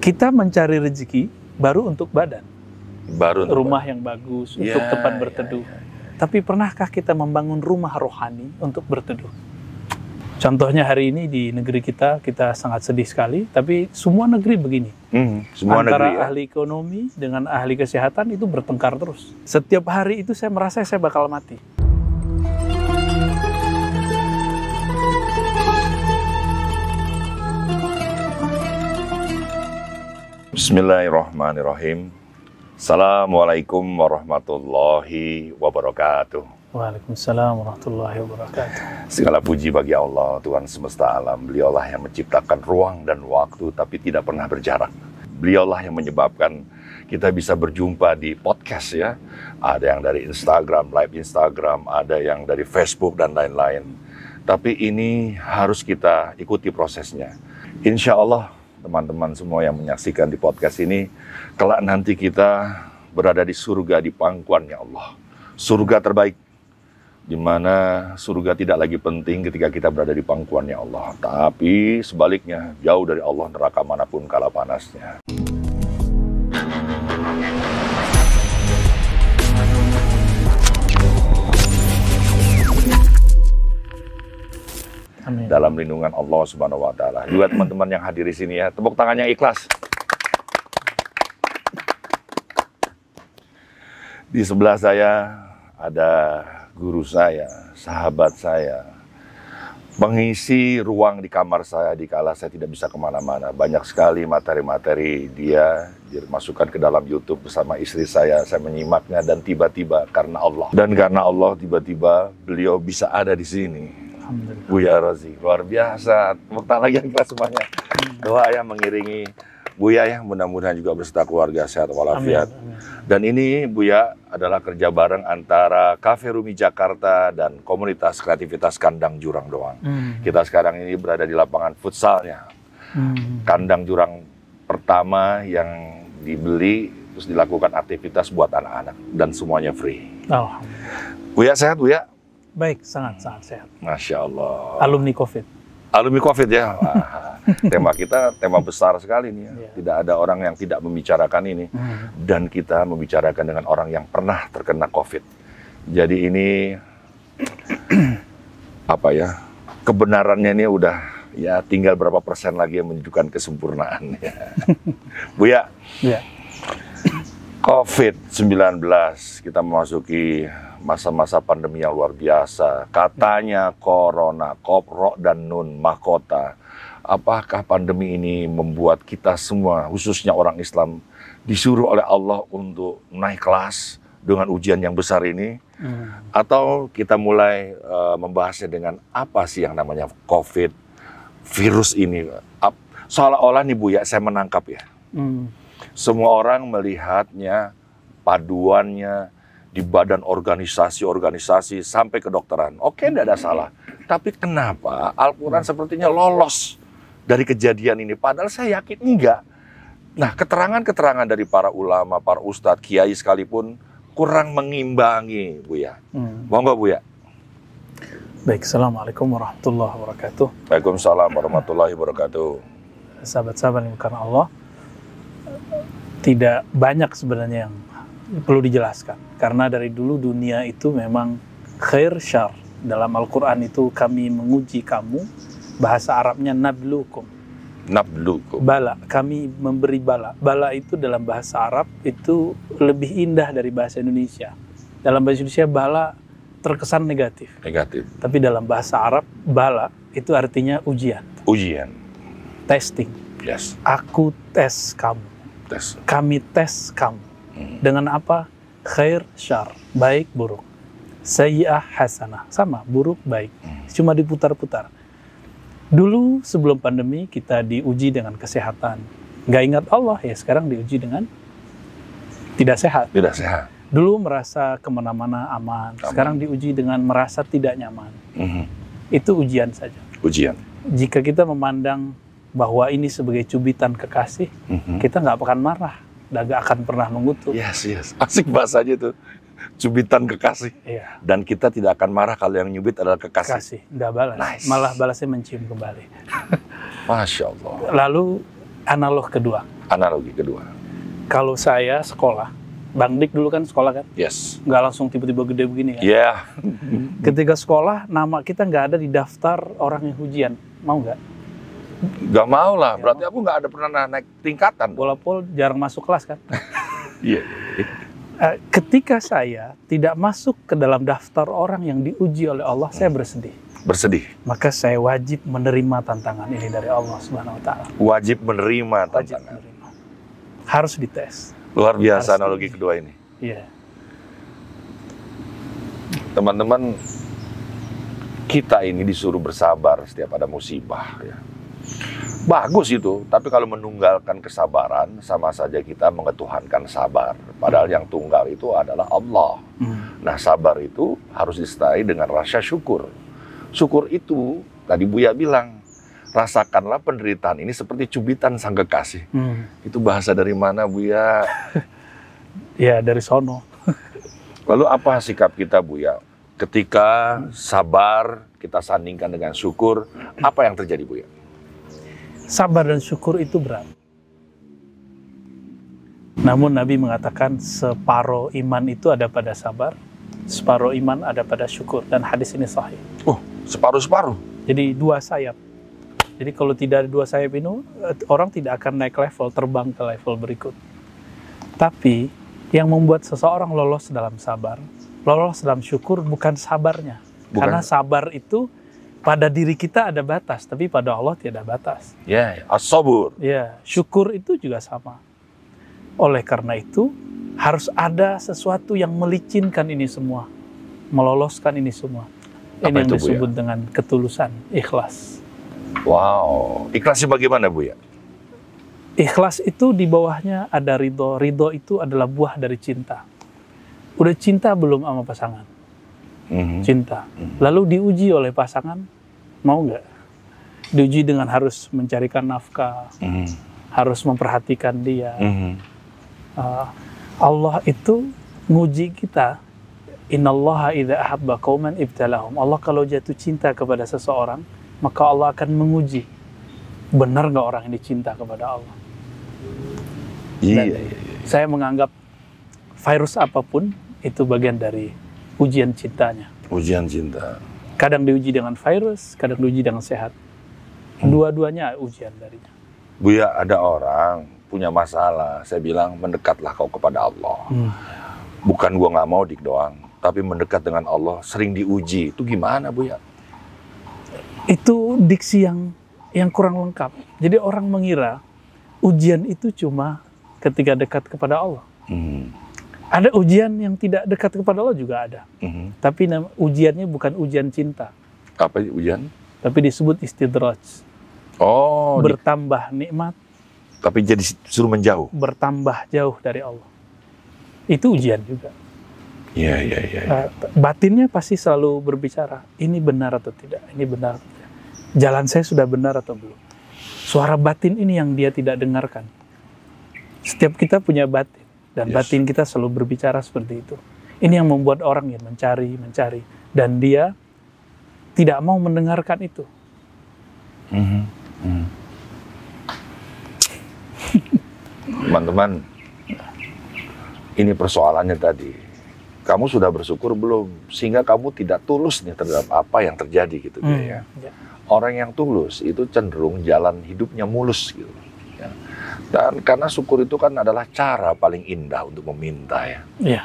Kita mencari rezeki baru untuk badan, Baru untuk rumah yang bagus, Ya, untuk tempat ya, berteduh. ya, ya. Tapi pernahkah kita membangun rumah rohani untuk berteduh? Contohnya hari ini di negeri kita, kita sangat sedih sekali, tapi semua negeri begini. Hmm, semua Antara negeri ya. ahli ekonomi dengan ahli kesehatan itu bertengkar terus. Setiap hari itu saya merasa saya bakal mati. Bismillahirrahmanirrahim. Assalamualaikum warahmatullahi wabarakatuh. Waalaikumsalam warahmatullahi wabarakatuh. Segala puji bagi Allah, Tuhan semesta alam. Beliaulah yang menciptakan ruang dan waktu tapi tidak pernah berjarak. Beliaulah yang menyebabkan kita bisa berjumpa di podcast ya. Ada yang dari Instagram, live Instagram, ada yang dari Facebook dan lain-lain. Tapi ini harus kita ikuti prosesnya. Insya Allah teman-teman semua yang menyaksikan di podcast ini, kelak nanti kita berada di surga di pangkuannya Allah. Surga terbaik di mana surga tidak lagi penting ketika kita berada di pangkuannya Allah. Tapi sebaliknya, jauh dari Allah neraka mana pun kala panasnya. Amin. Dalam lindungan Allah Subhanahu wa taala. Juga teman-teman yang hadir di sini ya, tepuk tangan yang ikhlas. Di sebelah saya ada guru saya, sahabat saya, pengisi ruang di kamar saya di kala saya tidak bisa ke mana-mana. Banyak sekali materi-materi dia dimasukkan ke dalam YouTube bersama istri saya. Saya menyimaknya dan tiba-tiba karena Allah. Dan karena Allah tiba-tiba beliau bisa ada di sini. Alhamdulillah. Buya Rozi, luar biasa. Tepuk tangan lagi yang keras semuanya. Doa yang mengiringi Buya ya, mudah-mudahan juga beserta keluarga sehat Amin. walafiat. Amin. Dan ini Buya adalah kerja bareng antara Cafe Rumi Jakarta dan komunitas kreativitas Kandang Jurang Doang. Hmm. Kita sekarang ini berada di lapangan futsalnya. Hmm. Kandang Jurang pertama yang dibeli terus dilakukan aktivitas buat anak-anak dan semuanya free. Alhamdulillah. Buya sehat Buya? Baik, sangat sangat sehat. Masya Allah. Alumni COVID. Alumni COVID ya. Tema kita tema besar sekali nih ya. Iya. Tidak ada orang yang tidak membicarakan ini Hmm. dan kita membicarakan dengan orang yang pernah terkena COVID. Jadi ini apa ya? Kebenarannya ini udah ya tinggal berapa persen lagi yang menunjukkan kesempurnaan ya. Buya, Ya. COVID-19 kita memasuki masa-masa pandemi yang luar biasa. Katanya corona, kopro dan nun, mahkota. Apakah pandemi ini membuat kita semua, khususnya orang Islam, disuruh oleh Allah untuk naik kelas dengan ujian yang besar ini? Hmm. Atau kita mulai eh, membahasnya dengan apa sih yang namanya COVID, virus ini? Seolah-olah nih Bu ya, saya menangkap ya Hmm. semua orang melihatnya paduannya di badan organisasi-organisasi sampai kedokteran. Oke, tidak ada salah. Tapi kenapa Al-Quran sepertinya lolos dari kejadian ini? Padahal saya yakin enggak. Nah, keterangan-keterangan dari para ulama, para ustadz, kiai sekalipun kurang mengimbangi, Bu ya. Hmm. Monggo, Bu ya. Baik, Assalamualaikum warahmatullahi wabarakatuh. Waalaikumsalam warahmatullahi wabarakatuh. Sahabat-sahabat yang karena Allah, tidak banyak sebenarnya yang perlu dijelaskan. Karena dari dulu dunia itu memang khair syar. Dalam Al-Quran itu kami menguji kamu, bahasa Arabnya nablukum. Nablukum. Bala, kami memberi bala. Bala itu dalam bahasa Arab itu lebih indah dari bahasa Indonesia. Dalam bahasa Indonesia bala terkesan negatif. Negatif. Tapi dalam bahasa Arab bala itu artinya ujian, Ujian. testing. Yes. Aku tes kamu, Tes. kami tes kamu. Hmm. Dengan apa? Khair, syar, baik, buruk. Sayyi'ah, hasanah. Sama, buruk, baik. Hmm. Cuma diputar-putar. Dulu sebelum pandemi kita diuji dengan kesehatan. Nggak ingat Allah ya sekarang diuji dengan tidak sehat. Tidak sehat. Dulu merasa ke mana-mana aman. Aman. Sekarang diuji dengan merasa tidak nyaman. Mhm. Itu ujian saja. Ujian. Jika kita memandang bahwa ini sebagai cubitan kekasih, Mhm. kita nggak akan marah dan nggak akan pernah mengutuk. Yes, yes. Asik bahasanya tuh. Cubitan kekasih. Iya, Dan kita tidak akan marah kalau yang nyubit adalah kekasih. kasih, nggak balas. Nice. Malah balasnya mencium kembali. Masya Allah. Lalu analog kedua, Analogi kedua. Kalau saya sekolah, Bang Dik dulu kan sekolah kan, Yes. nggak langsung tiba-tiba gede begini kan. Ya, Ketika sekolah, nama kita nggak ada di daftar orang yang ujian. Mau nggak? Nggak mau lah. Nggak Berarti aku nggak ada pernah naik tingkatan. Pol jarang masuk kelas kan. Iya. Eh, ketika saya tidak masuk ke dalam daftar orang yang diuji oleh Allah, saya bersedih. Bersedih. Maka saya wajib menerima tantangan ini dari Allah Subhanahu wa taala. Wajib menerima Wajib tantangan. menerima. Harus dites. Luar biasa Harus analogi kedua ini. Iya. Teman-teman, kita ini disuruh bersabar setiap ada musibah. Ya. Bagus itu, tapi kalau menunggalkan kesabaran, sama saja kita mengetuhankan sabar. Padahal yang tunggal itu adalah Allah. Hmm. Nah, sabar itu harus disertai dengan rasa syukur. Syukur itu, tadi Buya bilang, rasakanlah penderitaan ini seperti cubitan sang kekasih. Hmm. Itu bahasa dari mana, Buya? Ya dari sono. Lalu apa sikap kita, Buya? Ketika sabar kita sandingkan dengan syukur, apa yang terjadi, Buya? Sabar dan syukur itu berat. Namun Nabi mengatakan separuh iman itu ada pada sabar, separuh iman ada pada syukur dan hadis ini sahih. Oh, separuh-separuh. Jadi dua sayap. Jadi kalau tidak ada dua sayap ini, orang tidak akan naik level, terbang ke level berikut. Tapi yang membuat seseorang lolos dalam sabar, lolos dalam syukur bukan sabarnya. Bukan. Karena sabar itu pada diri kita ada batas, tapi pada Allah tidak batas. Ya, as-sabur. Ya, syukur itu juga sama. Oleh karena itu, harus ada sesuatu yang melicinkan ini semua, meloloskan ini semua. Ini Apa yang itu, Bu, ya? disebut dengan ketulusan, ikhlas. Wow. Ikhlasnya bagaimana, Buya? Ikhlas itu di bawahnya ada ridho. Ridho itu adalah buah dari cinta. Udah cinta belum sama pasangan? Mhm. Cinta. Mhm. Lalu diuji oleh pasangan, mau nggak? Diuji dengan harus mencarikan nafkah, Mhm. harus memperhatikan dia, Mhm. Uh, Allah itu nguji kita. Innallaha idza ahabba qauman ibtalahum. Allah kalau jatuh cinta kepada seseorang, maka Allah akan menguji. Benar nggak orang ini cinta kepada Allah? Iya, Dan iya, iya. Saya menganggap virus apa pun itu bagian dari ujian cintanya. Ujian cinta. Kadang diuji dengan virus, kadang diuji dengan sehat. Dua-duanya ujian darinya. Buya, ada orang punya masalah. Saya bilang, mendekatlah kau kepada Allah. Hmm. Bukan gua nggak mau dik doang, tapi mendekat dengan Allah sering diuji. Itu gimana, Buya? itu diksi yang yang kurang lengkap. Jadi orang mengira ujian itu cuma ketika dekat kepada Allah. Mhm. Ada ujian yang tidak dekat kepada Allah juga ada. Mhm. Tapi nam- ujiannya bukan ujian cinta, Apa ujian? tapi disebut istidraj. Oh, di- bertambah nikmat, tapi jadi suruh menjauh. bertambah jauh dari Allah. Itu ujian juga. Iya, iya, iya. Nah, batinnya pasti selalu berbicara, ini benar atau tidak, ini benar atau tidak. Jalan saya sudah benar atau belum. Suara batin ini yang dia tidak dengarkan. Setiap kita punya batin, dan Yes. batin kita selalu berbicara seperti itu. Ini yang membuat orang yang mencari, mencari, dan dia tidak mau mendengarkan itu. Mhm. Mhm. Teman-teman, ini persoalannya tadi. Kamu sudah bersyukur belum? Sehingga kamu tidak tulus nih terhadap apa yang terjadi gitu Hmm, ya. Orang yang tulus itu cenderung jalan hidupnya mulus gitu. ya. Dan karena syukur itu kan adalah cara paling indah untuk meminta ya. Iya.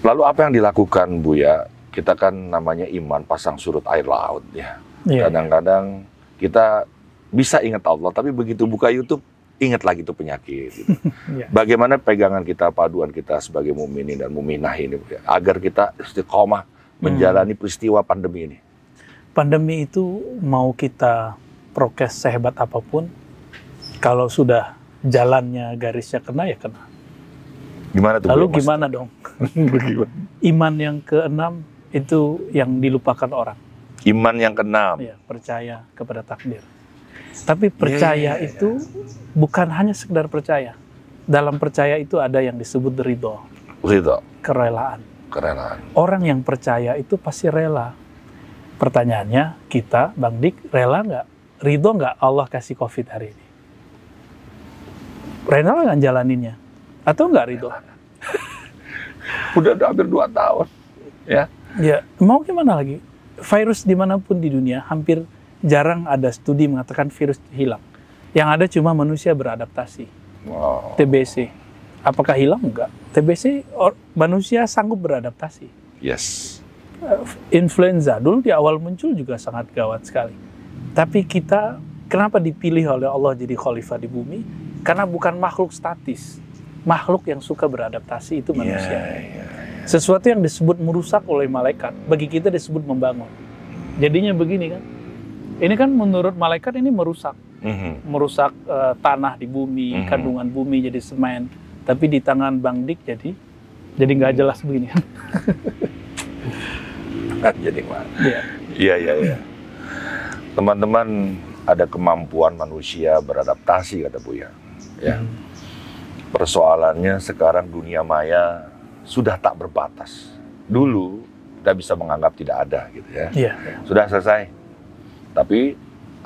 Lalu apa yang dilakukan Bu ya? Kita kan namanya iman pasang surut air laut ya. Iya. Kadang-kadang kita bisa ingat Allah, tapi begitu buka YouTube ingat lagi itu penyakit. gitu. Iya. Bagaimana pegangan kita, paduan kita sebagai muminin dan muminah ini Bu, ya? agar kita istiqomah menjalani peristiwa pandemi ini. Pandemi itu mau kita prokes sehebat apa pun, kalau sudah jalannya garisnya kena ya kena. Gimana tuh? Lalu ya, gimana dong? Iman yang keenam itu yang dilupakan orang. Iman yang keenam. Ya, percaya kepada takdir. Tapi percaya iya, iya. itu bukan hanya sekedar percaya. Dalam percaya itu ada yang disebut ridho, Ridho, kerelaan. kerelaan. Orang yang percaya itu pasti rela. Pertanyaannya, kita, Bang Dik, rela nggak? Ridho nggak Allah kasih COVID hari ini? Rena lah nggak jalaninnya. Atau nggak Ridho? Udah, udah hampir dua tahun. Ya. Ya, mau gimana lagi? Virus di mana pun di dunia, hampir jarang ada studi mengatakan virus hilang. Yang ada cuma manusia beradaptasi. Wow. TBC. Apakah hilang? Enggak. TBC, or- manusia sanggup beradaptasi. Yes. Influenza dulu di awal muncul juga sangat gawat sekali. Tapi kita, kenapa dipilih oleh Allah jadi khalifah di bumi? Karena bukan makhluk statis. Makhluk yang suka beradaptasi itu manusia. Iya, iya. Sesuatu yang disebut merusak oleh malaikat, bagi kita disebut membangun. Jadinya begini kan. Ini kan menurut malaikat ini merusak, Mhm. merusak eh, tanah di bumi, Mhm. kandungan bumi jadi semen. Tapi di tangan Bang Dik jadi jadi nggak jelas begini kan. Kan jadi mana? Iya. Iya, iya, iya. Teman-teman, ada kemampuan manusia beradaptasi, kata Buya. Ya. Persoalannya sekarang dunia maya sudah tak berbatas. Dulu kita bisa menganggap tidak ada gitu ya. Iya. Sudah selesai. Tapi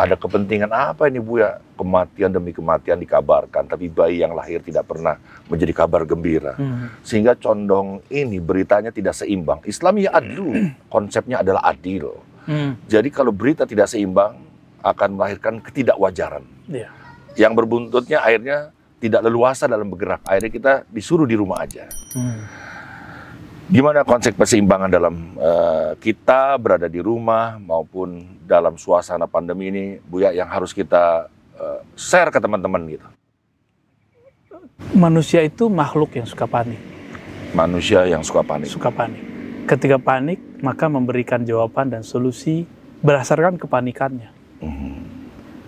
ada kepentingan apa ini Buya? Kematian demi kematian dikabarkan, tapi bayi yang lahir tidak pernah menjadi kabar gembira. Hmm. Sehingga condong ini beritanya tidak seimbang. Islam ya adlu, konsepnya adalah adil. Hmm. Jadi kalau berita tidak seimbang akan melahirkan ketidakwajaran. Iya. Yang berbuntutnya akhirnya tidak leluasa dalam bergerak. Akhirnya kita disuruh di rumah aja. Hmm. Gimana konsep keseimbangan dalam eh, kita berada di rumah maupun dalam suasana pandemi ini, Buya, yang harus kita eh, share ke teman-teman gitu. Manusia itu makhluk yang suka panik, Manusia yang suka panik. suka panik. Ketika panik, maka memberikan jawaban dan solusi berdasarkan kepanikannya. Mhm.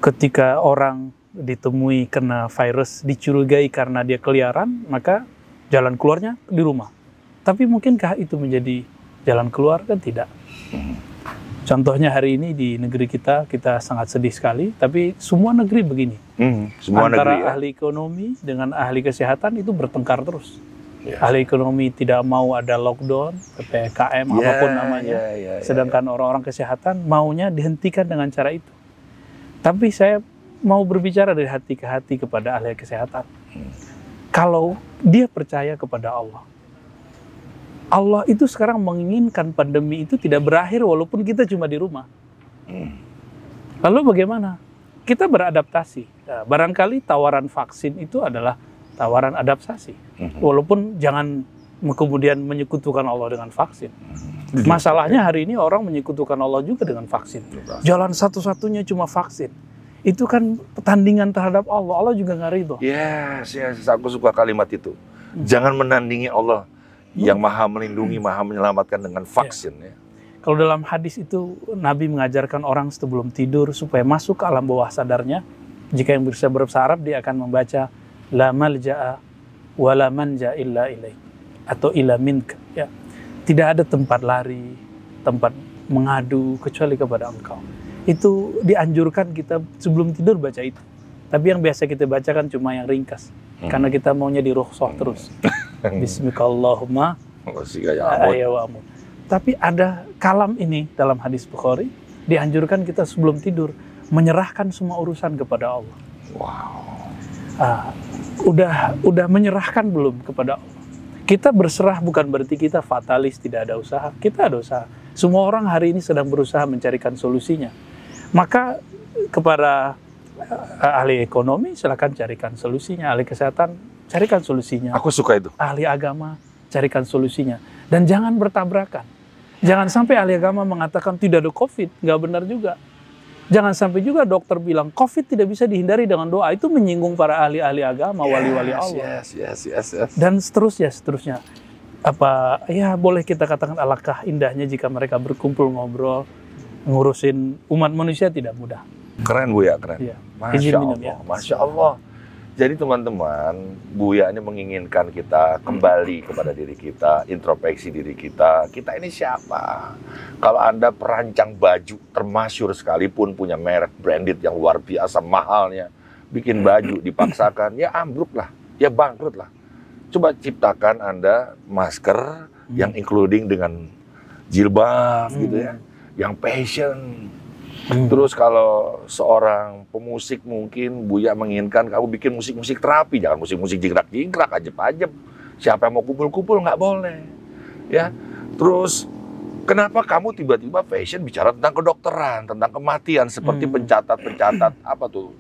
Ketika orang ditemui kena virus, dicurigai karena dia keliaran, maka jalan keluarnya di rumah. Tapi mungkinkah itu menjadi jalan keluar? Kan tidak. Contohnya hari ini di negeri kita, kita sangat sedih sekali, tapi semua negeri begini. Mhm. Semua Antara negeri ya. ahli ekonomi dengan ahli kesehatan itu bertengkar terus. Ya. Ahli ekonomi tidak mau ada lockdown, PPKM, Ya, apa pun namanya. ya, ya, ya, Sedangkan orang-orang kesehatan maunya dihentikan dengan cara itu. Tapi saya mau berbicara dari hati ke hati kepada ahli kesehatan. Kalau dia percaya kepada Allah, Allah itu sekarang menginginkan pandemi itu tidak berakhir walaupun kita cuma di rumah. Lalu bagaimana? Kita beradaptasi. Nah, barangkali tawaran vaksin itu adalah tawaran adaptasi. Walaupun jangan kemudian menyekutukan Allah dengan vaksin. Masalahnya hari ini orang menyekutukan Allah juga dengan vaksin. Jalan satu-satunya cuma vaksin. Itu kan pertandingan terhadap Allah. Allah juga nggak ridho. Yes, yes, aku suka kalimat itu. Jangan menandingi Allah yang maha melindungi, maha menyelamatkan dengan vaksin. Ya. Kalau dalam hadis itu Nabi mengajarkan orang sebelum tidur supaya masuk ke alam bawah sadarnya. Jika yang bisa berbahasa Arab dia akan membaca la malja'a wa la manja illa ilaik atau ila minka ya. Tidak ada tempat lari, tempat mengadu kecuali kepada engkau. Itu dianjurkan kita sebelum tidur baca itu. Tapi yang biasa kita bacakan cuma yang ringkas. Karena kita maunya di rukhsah terus. Bismillahirrahmanirrahim. Masih kayak ampun. ayawamu. Tapi ada kalam ini dalam hadis Bukhari dianjurkan kita sebelum tidur menyerahkan semua urusan kepada Allah. Wow. Ah, udah udah menyerahkan belum kepada Allah? Kita berserah bukan berarti kita fatalis tidak ada usaha. Kita ada usaha. Semua orang hari ini sedang berusaha mencarikan solusinya. Maka kepada eh, ahli ekonomi silakan carikan solusinya, ahli kesehatan carikan solusinya. Aku suka itu. ahli agama carikan solusinya. Dan jangan bertabrakan. Jangan sampai ahli agama mengatakan tidak ada covid. Nggak benar juga. Jangan sampai juga dokter bilang covid tidak bisa dihindari dengan doa. Itu menyinggung para ahli-ahli agama wali-wali Yes, Allah. Yes, yes, yes, yes. dan seterusnya seterusnya. Apa ya boleh kita katakan alangkah indahnya jika mereka berkumpul ngobrol ngurusin umat manusia tidak mudah Keren Bu ya, keren. Iya. Masya Izin minum Allah, ya. Masya Allah. Jadi teman-teman, Buya ini menginginkan kita kembali kepada diri kita, introspeksi diri kita. Kita ini siapa? Kalau Anda perancang baju termasyur sekalipun punya merek branded yang luar biasa mahalnya, bikin baju dipaksakan, ya ambruk lah, ya bangkrut lah. Coba ciptakan Anda masker yang including dengan jilbab gitu ya, yang passion, Hmm. Terus kalau seorang pemusik mungkin Buya menginginkan kamu bikin musik-musik terapi, jangan musik-musik jingkrak-jingkrak, ajeb-ajeb. Siapa yang mau kumpul-kumpul nggak boleh. Ya. Terus kenapa kamu tiba-tiba fashion bicara tentang kedokteran, tentang kematian seperti Hmm. pencatat-pencatat apa tuh?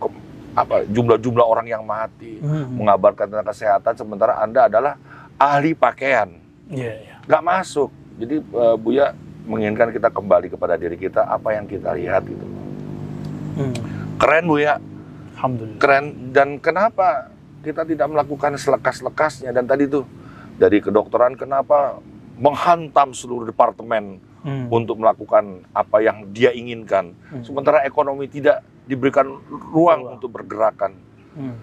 Ke- apa jumlah-jumlah orang yang mati, Hmm. mengabarkan tentang kesehatan sementara Anda adalah ahli pakaian. Iya, iya. nggak masuk. Jadi eh, Buya menginginkan kita kembali kepada diri kita apa yang kita lihat gitu. Hmm. Keren Buya, Alhamdulillah. keren. Dan kenapa kita tidak melakukan selekas-lekasnya? Dan tadi tuh dari kedokteran kenapa menghantam seluruh departemen Hmm. untuk melakukan apa yang dia inginkan, Hmm. sementara ekonomi tidak diberikan ruang Ruang. untuk bergerakan. Hmm.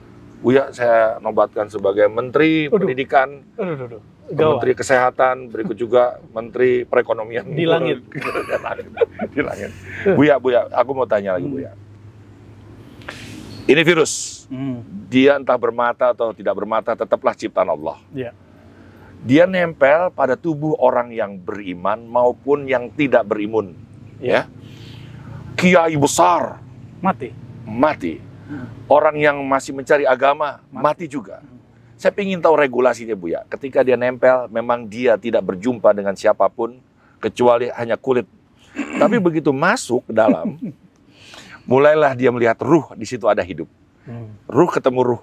Buya saya nobatkan sebagai Menteri Aduh. Pendidikan, Aduh, aduh, aduh. Gawat. Menteri Kesehatan, berikut juga Menteri Perekonomian Di langit. di langit. Buya, Buya, aku mau tanya lagi Hmm. Buya. Ini virus, Hmm. dia entah bermata atau tidak bermata, tetaplah ciptaan Allah. Iya. Dia nempel pada tubuh orang yang beriman maupun yang tidak berimun. Iya. Ya. Kiai besar Mati. mati. Orang yang masih mencari agama Mati. mati, juga. Saya ingin tahu regulasinya Bu ya. Ketika dia nempel, memang dia tidak berjumpa dengan siapa pun kecuali hanya kulit. Tapi begitu masuk ke dalam, mulailah dia melihat ruh di situ ada hidup. Hmm. Ruh ketemu ruh.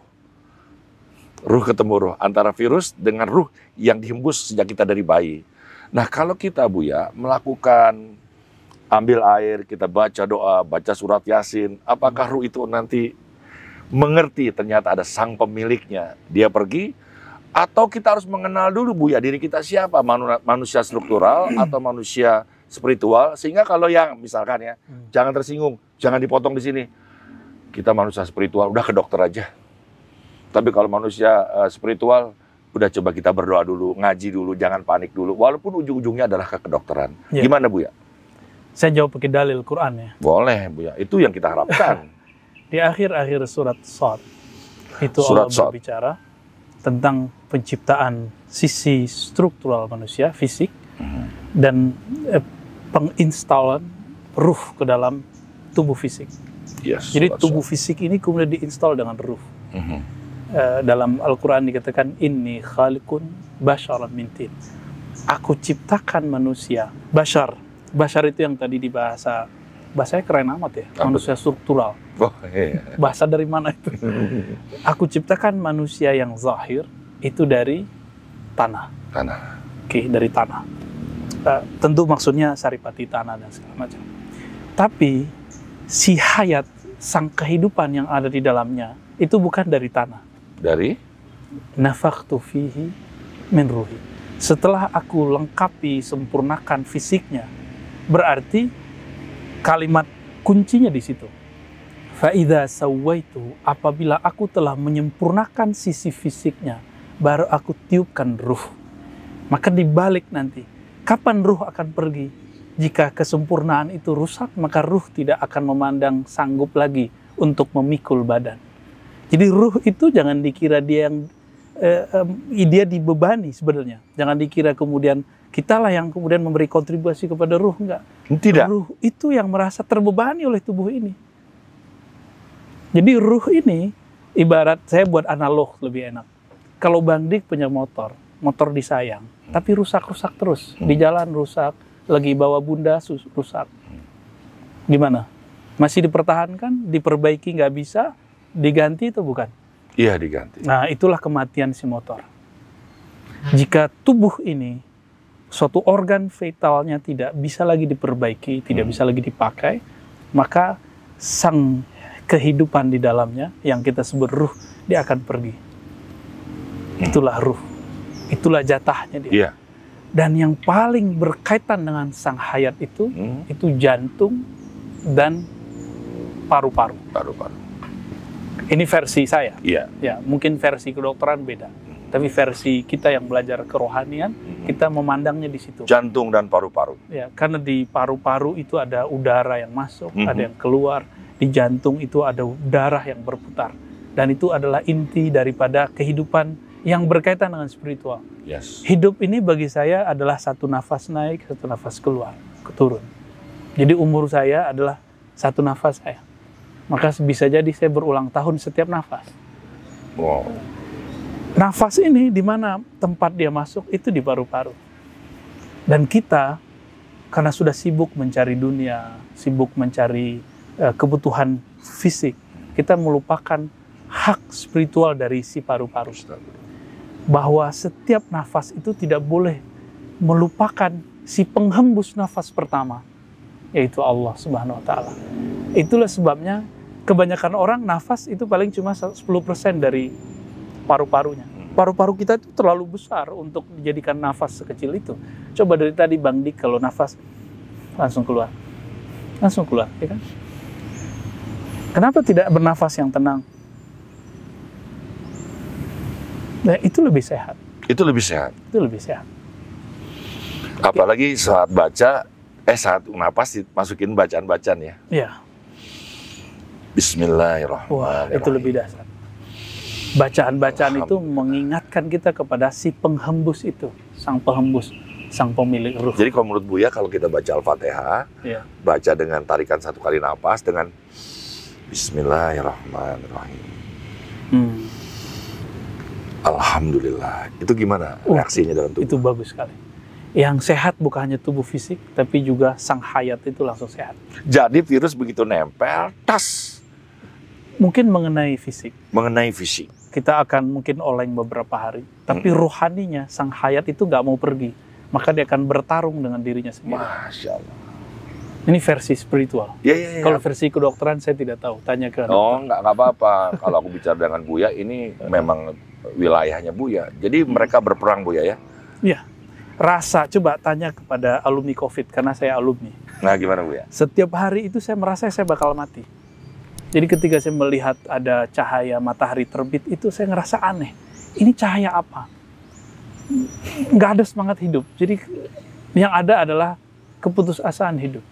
Ruh ketemu ruh antara virus dengan ruh yang dihembus sejak kita dari bayi. Nah, kalau kita Bu ya melakukan ambil air, kita baca doa, baca surat Yasin, apakah ruh itu nanti mengerti ternyata ada sang pemiliknya. Dia pergi atau kita harus mengenal dulu Bu ya diri kita siapa, Manu- manusia struktural atau manusia spiritual sehingga kalau yang misalkan ya, Hmm. jangan tersinggung, jangan dipotong di sini. Kita manusia spiritual, udah ke dokter aja. Tapi kalau manusia eh, spiritual, udah coba kita berdoa dulu, ngaji dulu, jangan panik dulu. Walaupun ujung-ujungnya adalah ke kedokteran. Ya. Gimana Bu ya? Saya jawab pakai dalil Quran ya. Boleh Bu ya, itu yang kita harapkan. Di akhir-akhir surat Sad itu Surat Allah Sad. berbicara tentang penciptaan sisi struktural manusia, fisik dan eh, penginstalan ruh ke dalam tubuh fisik. Yes, Jadi surat tubuh fisik ini kemudian diinstal dengan ruh. Mhm. Eh, dalam Al-Quran dikatakan inni khalikun basyaran min tin. Aku ciptakan manusia, bashar. Bashar itu yang tadi di bahasa bahasanya keren amat ya, Apa manusia struktural. Oh, iya. Bahasa dari mana itu? Aku ciptakan manusia yang zahir itu dari tanah. Tanah. Oke, dari tanah. Eh, tentu maksudnya saripati tanah dan segala macam. Tapi si hayat, sang kehidupan yang ada di dalamnya itu bukan dari tanah. Dari Nafaktu fihi min ruhi. Setelah aku lengkapi, sempurnakan fisiknya, berarti kalimat kuncinya di situ. Faida sawaitu apabila aku telah menyempurnakan sisi fisiknya, baru aku tiupkan ruh. Maka dibalik nanti, kapan ruh akan pergi? Jika kesempurnaan itu rusak, maka ruh tidak akan memandang sanggup lagi untuk memikul badan. Jadi ruh itu jangan dikira dia yang eh, dia dibebani sebenarnya. Jangan dikira kemudian kitalah yang kemudian memberi kontribusi kepada ruh enggak. tidak. Ruh itu yang merasa terbebani oleh tubuh ini. Jadi ruh ini ibarat saya buat analog lebih enak. Kalau Bang Dik punya motor, motor disayang, tapi rusak-rusak terus. Di jalan rusak, lagi bawa bunda rusak. Gimana? Masih dipertahankan, diperbaiki nggak bisa, diganti itu bukan? Iya diganti. Nah, itulah kematian si motor. Jika tubuh ini suatu organ vitalnya tidak bisa lagi diperbaiki, tidak Hmm. bisa lagi dipakai, maka sang kehidupan di dalamnya yang kita sebut ruh dia akan pergi. Itulah ruh. Itulah jatahnya dia. Iya. Dan yang paling berkaitan dengan sang hayat itu Hmm, itu jantung dan paru-paru. Paru-paru. Ini versi saya. Iya. Ya, mungkin versi kedokteran beda. Tapi versi kita yang belajar kerohanian, Mhm. kita memandangnya di situ. Jantung dan paru-paru. Ya, karena di paru-paru itu ada udara yang masuk, Mhm. ada yang keluar. Di jantung itu ada darah yang berputar. Dan itu adalah inti daripada kehidupan yang berkaitan dengan spiritual. Yes. Hidup ini bagi saya adalah satu nafas naik, satu nafas keluar, turun. Jadi umur saya adalah satu nafas saya. Maka bisa jadi saya berulang tahun setiap nafas. Wow. Nafas ini di mana tempat dia masuk itu di paru-paru. Dan kita karena sudah sibuk mencari dunia, sibuk mencari uh, kebutuhan fisik, kita melupakan hak spiritual dari si paru-paru. Bahwa setiap nafas itu tidak boleh melupakan si penghembus nafas pertama, yaitu Allah Subhanahu wa taala. Itulah sebabnya kebanyakan orang nafas itu paling cuma 10% dari paru-parunya. Paru-paru kita itu terlalu besar untuk dijadikan nafas sekecil itu. Coba dari tadi Bang Dik kalau nafas langsung keluar. Langsung keluar, ya kan? Kenapa tidak bernafas yang tenang? Nah, itu lebih sehat. Itu lebih sehat. Itu lebih sehat. Apalagi saat baca, eh saat napas masukin bacaan-bacaan ya. Iya. Bismillahirrahmanirrahim. Wah, itu lebih dasar. Bacaan-bacaan itu mengingatkan kita kepada si penghembus itu, sang penghembus, sang pemilik ruh. Jadi kalau menurut Buya, kalau kita baca Al-Fatihah, Iya. baca dengan tarikan satu kali napas dengan Bismillahirrahmanirrahim. Hmm, Alhamdulillah. Itu gimana reaksinya dalam tubuh? itu bagus sekali. Yang sehat bukan hanya tubuh fisik, tapi juga sang hayat itu langsung sehat. Jadi virus begitu nempel, tas Mungkin mengenai fisik, mengenai fisik. kita akan mungkin oleng beberapa hari, tapi Hmm. rohaninya, sang hayat itu nggak mau pergi. Maka dia akan bertarung dengan dirinya sendiri. Masya Allah. Ini versi spiritual. Ya, ya, ya. Kalau versi kedokteran saya tidak tahu, tanya ke Oh, nggak apa-apa. Kalau aku bicara dengan Buya, ini memang wilayahnya Buya. Jadi mereka berperang Buya ya. rasa. Coba tanya kepada alumni COVID karena saya alumni. Nah, gimana Buya? Setiap hari itu saya merasa saya bakal mati. Jadi ketika saya melihat ada cahaya matahari terbit itu saya ngerasa aneh. Ini cahaya apa? Nggak ada semangat hidup. Jadi yang ada adalah keputusasaan hidup.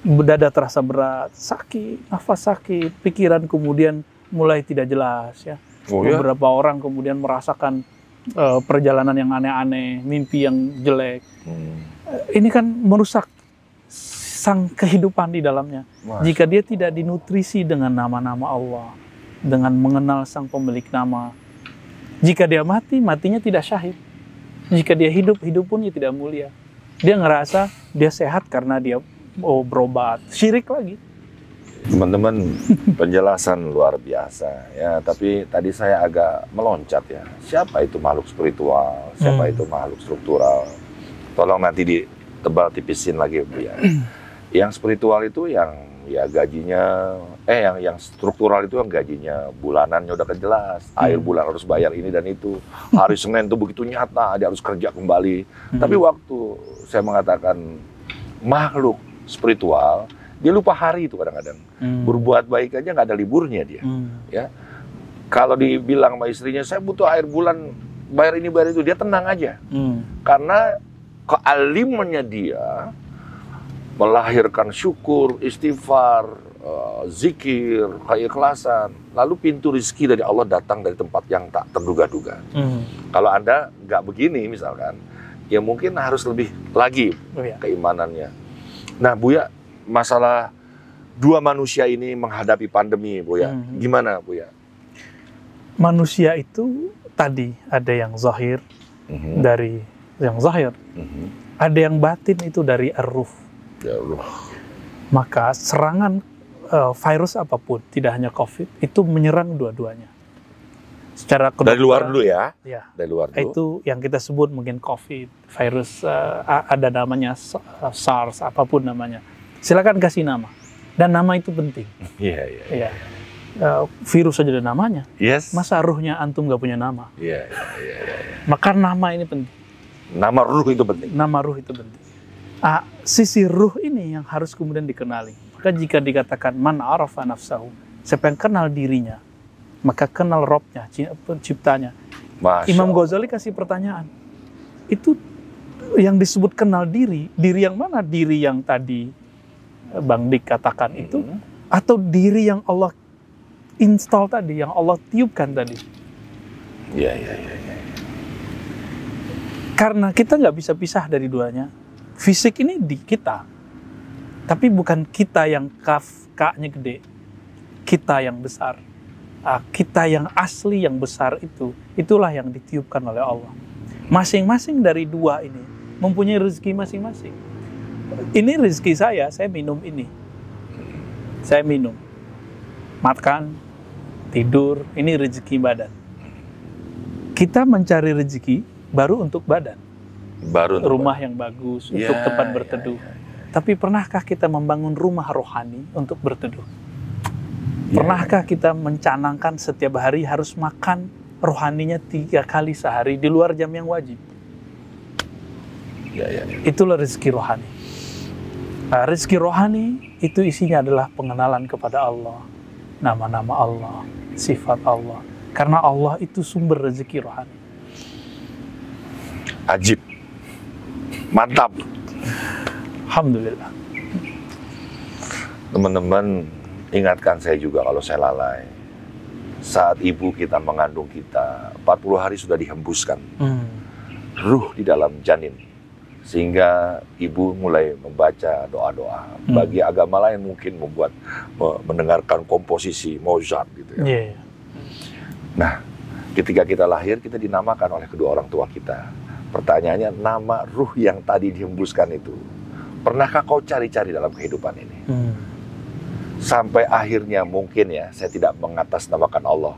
Dada terasa berat, sakit, nafas sakit, pikiran kemudian mulai tidak jelas ya. Oh ya? Beberapa orang kemudian merasakan eh, perjalanan yang aneh-aneh, mimpi yang jelek. Hmm. Ini kan merusak sang kehidupan di dalamnya. Mas- Jika dia tidak dinutrisi dengan nama-nama Allah, dengan mengenal sang pemilik nama, jika dia mati, matinya tidak syahid. Jika dia hidup, hidup pun dia tidak mulia. Dia ngerasa dia sehat karena dia oh, berobat. Syirik lagi. Teman-teman, penjelasan luar biasa ya. Tapi tadi saya agak meloncat ya. Siapa itu makhluk spiritual? Siapa Hmm. itu makhluk struktural? Tolong nanti ditebal tipisin lagi Bu ya. yang spiritual itu yang ya gajinya eh yang yang struktural itu yang gajinya bulanannya udah kejelas. Air Hmm. bulan harus bayar ini dan itu. Hari Senin tuh begitu nyata dia harus kerja kembali. Tapi Hmm. waktu saya mengatakan makhluk spiritual, dia lupa hari itu kadang-kadang. Hmm. Berbuat baik aja nggak ada liburnya dia. Hmm. Kalau dibilang sama istrinya, saya butuh air bulan, bayar ini bayar itu, dia tenang aja. Hmm. Karena kealimannya dia melahirkan syukur, istighfar, eh, zikir, keikhlasan. Lalu pintu rizki dari Allah datang dari tempat yang tak terduga-duga. Hmm. Kalau Anda nggak begini misalkan, ya mungkin harus lebih lagi Oh ya. keimanannya. Nah, Buya, masalah dua manusia ini menghadapi pandemi, Buya. Mhm. Gimana, Buya? Manusia itu tadi ada yang zahir Mhm. dari yang zahir, Mhm. ada yang batin itu dari ar-ruh. Ya Allah. Maka serangan eh, virus apa pun, tidak hanya COVID, itu menyerang dua-duanya. Secara Dari luar kedokteran, dulu ya. Ya, Dari luar dulu. itu yang kita sebut mungkin COVID, virus a- ada namanya eh, SARS, apa pun namanya. Silakan kasih nama. Dan nama itu penting. Iya, iya. Ya. Eh, virus saja ada namanya. Yes. Masa ruhnya antum nggak punya nama? Iya, iya, iya, iya. Maka nama ini penting. Nama ruh itu penting. Nama ruh itu penting. Ah, sisi ruh ini yang harus kemudian dikenali. Maka jika dikatakan man arafa nafsahu, siapa yang kenal dirinya, maka kenal Robnya, ci- penciptanya. Masya Imam. Ghazali kasih pertanyaan. Itu yang disebut kenal diri, diri yang mana? Diri yang tadi eh, Bang Dik katakan itu, Mhm. atau diri yang Allah install tadi, yang Allah tiupkan tadi. Iya, iya, iya. iya. Karena kita nggak bisa pisah dari duanya. Fisik ini di kita. Tapi bukan kita yang kaf, kaknya gede. Kita yang besar. Ah, kita yang asli yang besar itu, itulah yang ditiupkan oleh Allah. Masing-masing dari dua ini mempunyai rezeki masing-masing. Ini rezeki saya, saya minum ini. Saya minum. Makan, tidur, ini rezeki badan. Kita mencari rezeki baru untuk badan. Baru untuk- Rumah yang bagus, Ya, untuk tempat ya, berteduh. ya, ya. Tapi pernahkah kita membangun rumah rohani untuk berteduh? Ya, Pernahkah kita mencanangkan setiap hari harus makan rohaninya tiga kali sehari di luar jam yang wajib? Ya, ya, ya. Itulah rezeki rohani. Nah, rezeki rohani itu isinya adalah pengenalan kepada Allah, nama-nama Allah, sifat Allah. Karena Allah itu sumber rezeki rohani. Ajib. Mantap. Alhamdulillah. Teman-teman, ingatkan saya juga kalau saya lalai. Saat ibu kita mengandung kita, 40 hari sudah dihembuskan Hmm. ruh di dalam janin. Sehingga ibu mulai membaca doa-doa. Hmm. Bagi agama lain mungkin membuat me- mendengarkan komposisi Mozart gitu ya. Iya. Nah, ketika kita lahir kita dinamakan oleh kedua orang tua kita. Pertanyaannya, nama ruh yang tadi dihembuskan itu, pernahkah kau cari-cari dalam kehidupan ini? Hmm. Sampai akhirnya mungkin ya, saya tidak mengatasnamakan Allah.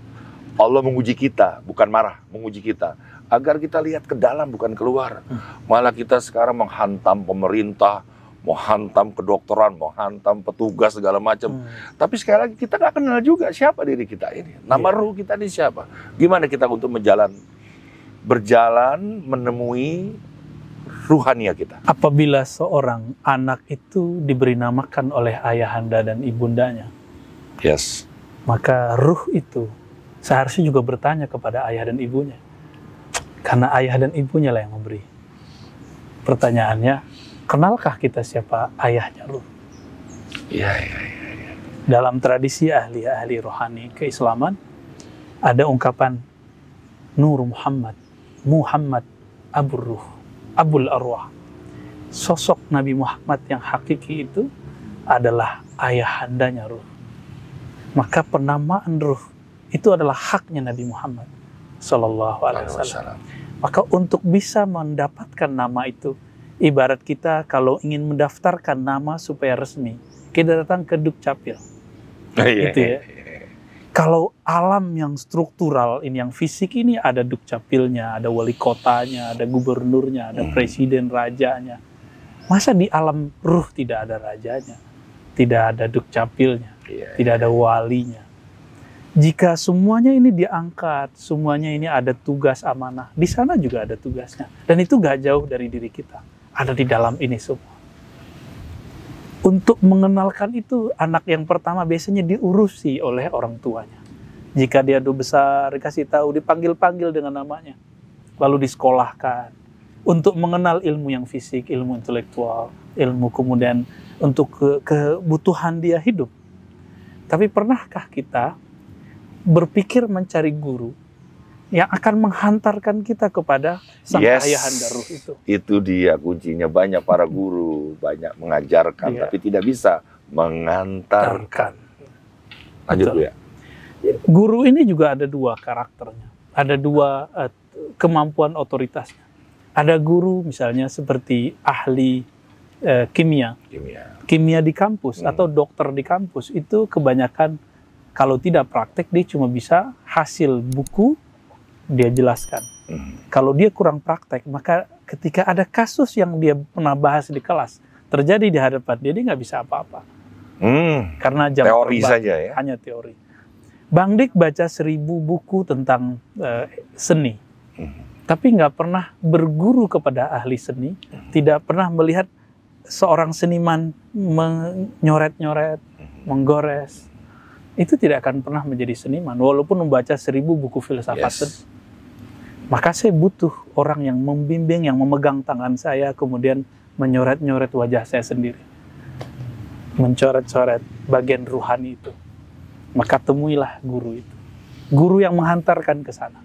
Allah menguji kita, bukan marah, menguji kita. Agar kita lihat ke dalam, bukan keluar. Hmm. Malah kita sekarang menghantam pemerintah, menghantam kedokteran, menghantam petugas segala macam. Hmm. Tapi sekali lagi kita nggak kenal juga siapa diri kita ini. Nama Iya. ruh kita ini siapa? Gimana kita untuk menjalan, berjalan menemui ruhania kita? Apabila seorang anak itu diberi namakan oleh ayahanda dan ibundanya, Yes. maka ruh itu seharusnya juga bertanya kepada ayah dan ibunya. Karena ayah dan ibunya lah yang memberi. Pertanyaannya, kenalkah kita siapa ayahnya ruh? Iya, iya, iya. Dalam tradisi ahli-ahli rohani keislaman, ada ungkapan Nur Muhammad, Muhammad Abur Ruh, Abul Arwah. Sosok Nabi Muhammad yang hakiki itu adalah ayahandanya ruh. Maka penamaan ruh itu adalah haknya Nabi Muhammad Sallallahu Alaihi Wasallam. Maka untuk bisa mendapatkan nama itu, ibarat kita kalau ingin mendaftarkan nama supaya resmi, kita datang ke Dukcapil. Iya, Gitu ya. Kalau alam yang struktural ini yang fisik ini ada dukcapilnya, ada wali kotanya, ada gubernurnya, ada Hmm. presiden rajanya. Masa di alam ruh tidak ada rajanya, tidak ada dukcapilnya, Iya, tidak ada walinya. Jika semuanya ini diangkat, semuanya ini ada tugas amanah, di sana juga ada tugasnya. Dan itu gak jauh dari diri kita, ada di dalam ini semua. Untuk mengenalkan itu, anak yang pertama biasanya diurusi oleh orang tuanya. Jika dia udah besar, dikasih tahu, dipanggil-panggil dengan namanya. Lalu disekolahkan. Untuk mengenal ilmu yang fisik, ilmu intelektual, ilmu kemudian untuk ke- kebutuhan dia hidup. Tapi pernahkah kita berpikir mencari guru yang akan menghantarkan kita kepada sang Yes. ayahanda ruh itu? Itu dia kuncinya. Banyak para guru, banyak mengajarkan, Iya. tapi tidak bisa mengantarkan. Lanjut Betul. Ya. Guru ini juga ada dua karakternya, ada dua eh, kemampuan otoritasnya. Ada guru misalnya seperti ahli eh, kimia, Kimia. kimia di kampus Hmm. atau dokter di kampus itu kebanyakan kalau tidak praktek dia cuma bisa hasil buku dia jelaskan. Hmm. Kalau dia kurang praktek maka ketika ada kasus yang dia pernah bahas di kelas terjadi di hadapan dia dia nggak bisa apa-apa Hmm. karena jam Teori terbang. saja ya. hanya teori. Bang Dik baca seribu buku tentang eh, seni, Hmm. tapi nggak pernah berguru kepada ahli seni, tidak pernah melihat seorang seniman menyoret-nyoret, menggores. Itu tidak akan pernah menjadi seniman, walaupun membaca seribu buku filsafat Yes. Maka saya butuh orang yang membimbing, yang memegang tangan saya, kemudian menyoret-nyoret wajah saya sendiri. Mencoret-coret bagian ruhani itu. Maka temuilah guru itu. Guru yang menghantarkan ke sana.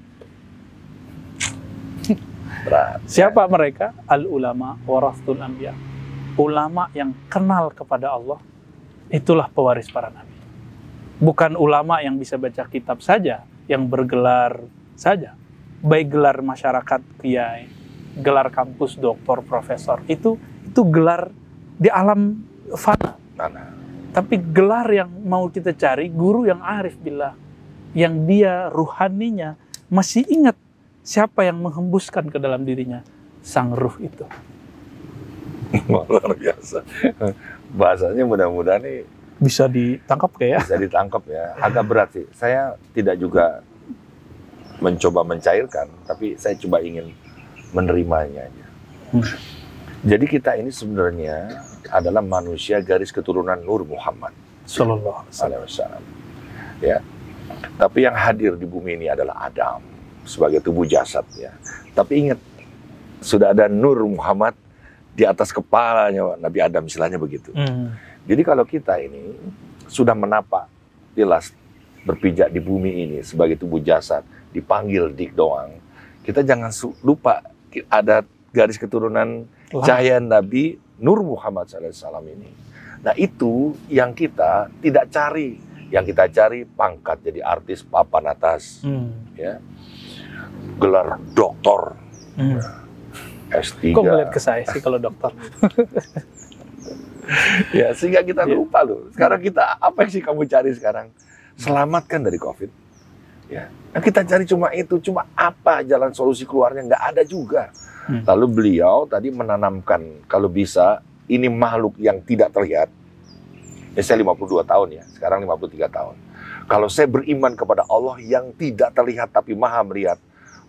Berat. Siapa mereka? Al-ulama warathul anbiya. ulama yang kenal kepada Allah, itulah pewaris para nabi. Bukan ulama yang bisa baca kitab saja, yang bergelar saja. Baik gelar masyarakat kiai, gelar kampus doktor, profesor, itu itu gelar di alam fana. Mana? Tapi gelar yang mau kita cari, guru yang arif billah, yang dia ruhaninya masih ingat siapa yang menghembuskan ke dalam dirinya sang ruh itu. Luar biasa. Bahasanya mudah-mudahan nih Bisa ditangkap kayak bisa ditangkap ya. Agak berat sih. Saya tidak juga mencoba mencairkan, tapi saya coba ingin menerimanya aja. Hmm. Jadi kita ini sebenarnya adalah manusia garis keturunan Nur Muhammad Sallallahu alaihi wasallam. Ya. Tapi yang hadir di bumi ini adalah Adam sebagai tubuh jasad ya. Tapi ingat sudah ada Nur Muhammad di atas kepalanya Nabi Adam istilahnya begitu. Hmm. Jadi kalau kita ini sudah menapak jelas berpijak di bumi ini sebagai tubuh jasad, dipanggil dik doang, kita jangan lupa ada garis keturunan Lah. cahaya Nabi Nur Muhammad SAW ini. Nah itu yang kita tidak cari, yang kita cari pangkat jadi artis papan atas, Hmm. ya gelar doktor Hmm. S3. Kok ngeliat ke saya sih kalau dokter? Ya, sehingga kita Iya. lupa loh. Sekarang kita apa sih kamu cari sekarang? Selamatkan dari COVID. Ya. Nah, kita cari cuma itu, cuma apa jalan solusi keluarnya nggak ada juga. Hmm. Lalu beliau tadi menanamkan kalau bisa ini makhluk yang tidak terlihat. Ya, saya 52 tahun ya, sekarang 53 tahun. Kalau saya beriman kepada Allah yang tidak terlihat tapi maha melihat,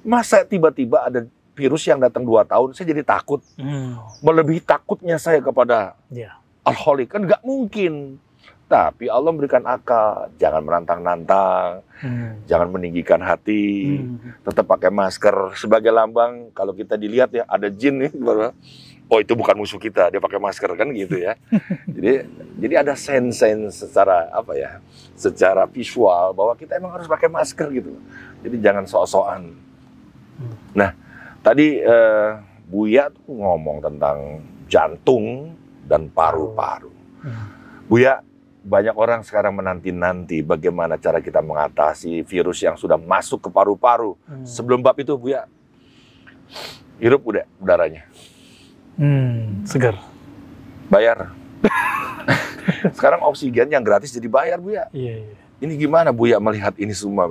masa tiba-tiba ada virus yang datang dua tahun, saya jadi takut. Hmm. Melebihi takutnya saya kepada Ya. Al-Khaliq kan nggak mungkin. Tapi Allah memberikan akal, jangan menantang-nantang, Hmm. jangan meninggikan hati, Hmm. tetap pakai masker sebagai lambang. Kalau kita dilihat ya ada jin nih, baru, oh itu bukan musuh kita, dia pakai masker kan gitu ya. jadi jadi ada sense-sense secara apa ya, secara visual bahwa kita emang harus pakai masker gitu. Jadi jangan sok-sokan. Hmm. Nah tadi eh, Buya tuh ngomong tentang jantung dan paru-paru. Hmm. Buya, banyak orang sekarang menanti-nanti bagaimana cara kita mengatasi virus yang sudah masuk ke paru-paru. Hmm. Sebelum bab itu, Buya, hirup udah udaranya, Hmm. Segar. bayar. sekarang oksigen yang gratis jadi bayar, Buya. Iya, iya. Ini gimana Buya melihat ini semua?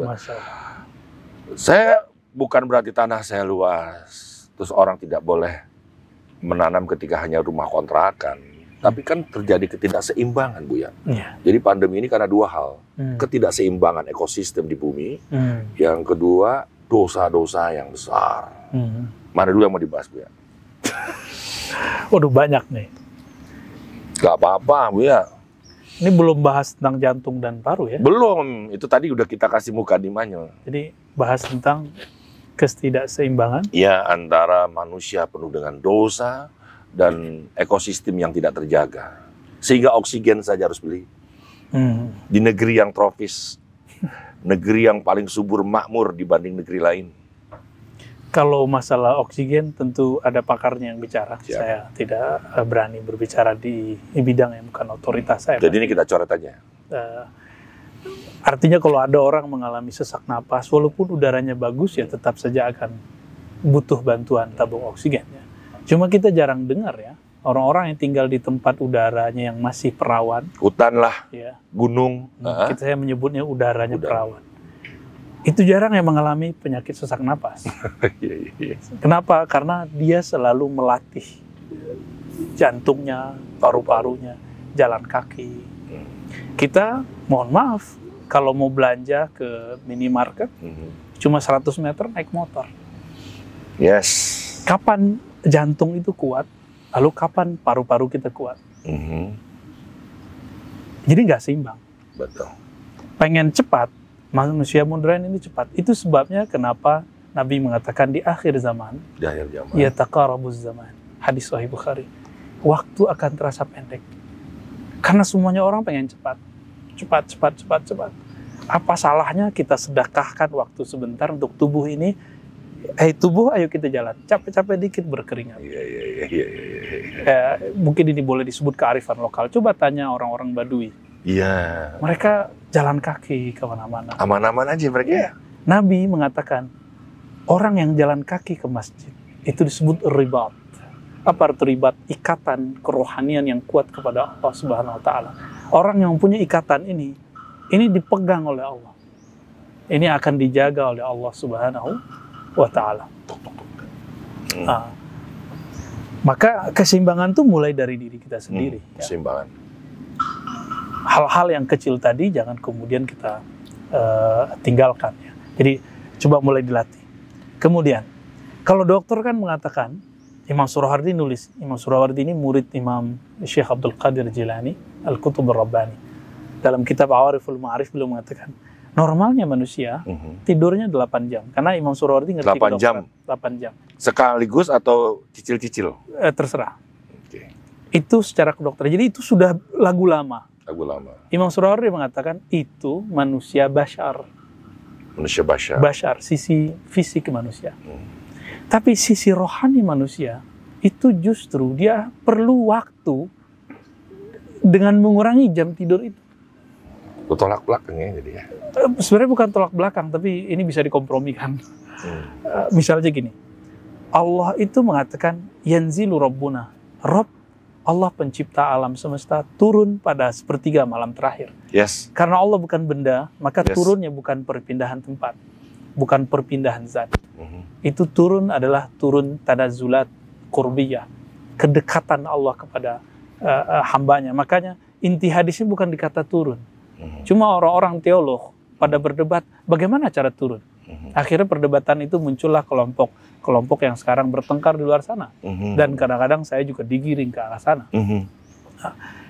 Saya bukan berarti tanah saya luas, terus orang tidak boleh menanam ketika hanya rumah kontrakan. Tapi kan terjadi ketidakseimbangan, Buya. Iya. Jadi pandemi ini karena dua hal. Hmm. ketidakseimbangan ekosistem di bumi. Hmm. Yang kedua, dosa-dosa yang besar. Hmm. Mana dulu yang mau dibahas, Bu ya? Waduh banyak nih. Gak apa-apa, Bu ya. Ini belum bahas tentang jantung dan paru ya. Belum, itu tadi udah kita kasih muka di mana. Jadi bahas tentang ketidakseimbangan. Ya, antara manusia penuh dengan dosa dan ekosistem yang tidak terjaga. Sehingga oksigen saja harus beli. Hmm. Di negeri yang tropis, negeri yang paling subur makmur dibanding negeri lain. Kalau masalah oksigen tentu ada pakarnya yang bicara. Siap. Saya tidak eh, berani berbicara di, bidang yang bukan otoritas saya. Jadi ini kita coret aja. Eh, artinya kalau ada orang mengalami sesak napas, walaupun udaranya bagus ya tetap saja akan butuh bantuan tabung oksigen. Ya. Cuma kita jarang dengar ya orang-orang yang tinggal di tempat udaranya yang masih perawan, Hutan lah, ya gunung. Ah, kita saya menyebutnya udaranya Udara. perawan. Itu jarang yang mengalami penyakit sesak napas. iya, iya, iya. Kenapa? Karena dia selalu melatih jantungnya, paru-parunya, jalan kaki. Kita mohon maaf kalau mau belanja ke minimarket Mhm. cuma 100 meter naik motor. Yes. Kapan jantung itu kuat? Lalu kapan paru-paru kita kuat? Mhm. Jadi nggak seimbang. Betul. Pengen cepat, manusia modern ini cepat. Itu sebabnya kenapa Nabi mengatakan di akhir zaman, Di akhir zaman. ya taqarabuz zaman. Hadis Sahih Bukhari. Waktu akan terasa pendek. Karena semuanya orang pengen cepat. Cepat, cepat, cepat, cepat. Apa salahnya kita sedekahkan waktu sebentar untuk tubuh ini? Eh tubuh ayo kita jalan. Capek-capek dikit berkeringat. Iya, iya, iya, iya, iya, eh, mungkin ini boleh disebut kearifan lokal. Coba tanya orang-orang Badui. Iya. Mereka jalan kaki ke mana-mana. Aman-aman aja mereka. Iya. Nabi mengatakan orang yang jalan kaki ke masjid itu disebut ribat. Apa arti ribat? Ikatan kerohanian yang kuat kepada Allah Subhanahu wa taala. Orang yang punya ikatan ini ini dipegang oleh Allah. Ini akan dijaga oleh Allah Subhanahu wa taala. Hmm. Ah. Maka keseimbangan itu mulai dari diri kita sendiri. Hmm, ya. Keseimbangan. Hal-hal yang kecil tadi jangan kemudian kita eh, tinggalkan. Ya. Jadi coba mulai dilatih. Kemudian, kalau dokter kan mengatakan, Imam Surahardi nulis, Imam Surahardi ini murid Imam Syekh Abdul Qadir Jilani, Al-Qutub Rabbani. Dalam kitab Awariful Ma'arif beliau mengatakan, normalnya manusia Mhm. tidurnya 8 jam. Karena Imam Surahardi ngerti 8 jam? kedokteran. 8 jam. Sekaligus atau cicil-cicil? Eh, terserah. Oke. Itu secara kedokteran. Jadi itu sudah lagu lama. Lagu lama. Imam Surahardi mengatakan itu manusia bashar. Manusia Basya. Bashar, sisi fisik manusia. Hmm. Tapi sisi rohani manusia itu justru dia perlu waktu dengan mengurangi jam tidur itu. Tolak belakang ya jadi ya. Eh, Sebenarnya bukan tolak belakang, tapi ini bisa dikompromikan. Hmm. Eh, Misalnya gini, Allah itu mengatakan yanzilu rabbuna. Rob Allah pencipta alam semesta turun pada sepertiga malam terakhir. Yes. Karena Allah bukan benda, maka Yes. turunnya bukan perpindahan tempat, bukan perpindahan zat. Mhm. Itu turun adalah turun tanazulat kurbiyah, kedekatan Allah kepada uh, uh, hambanya. Makanya inti hadisnya bukan dikata turun. Mhm. Cuma orang-orang teolog pada berdebat bagaimana cara turun. Mhm. Akhirnya perdebatan itu muncullah kelompok kelompok yang sekarang bertengkar di luar sana. Mhm. Dan kadang-kadang saya juga digiring ke arah sana. Mhm.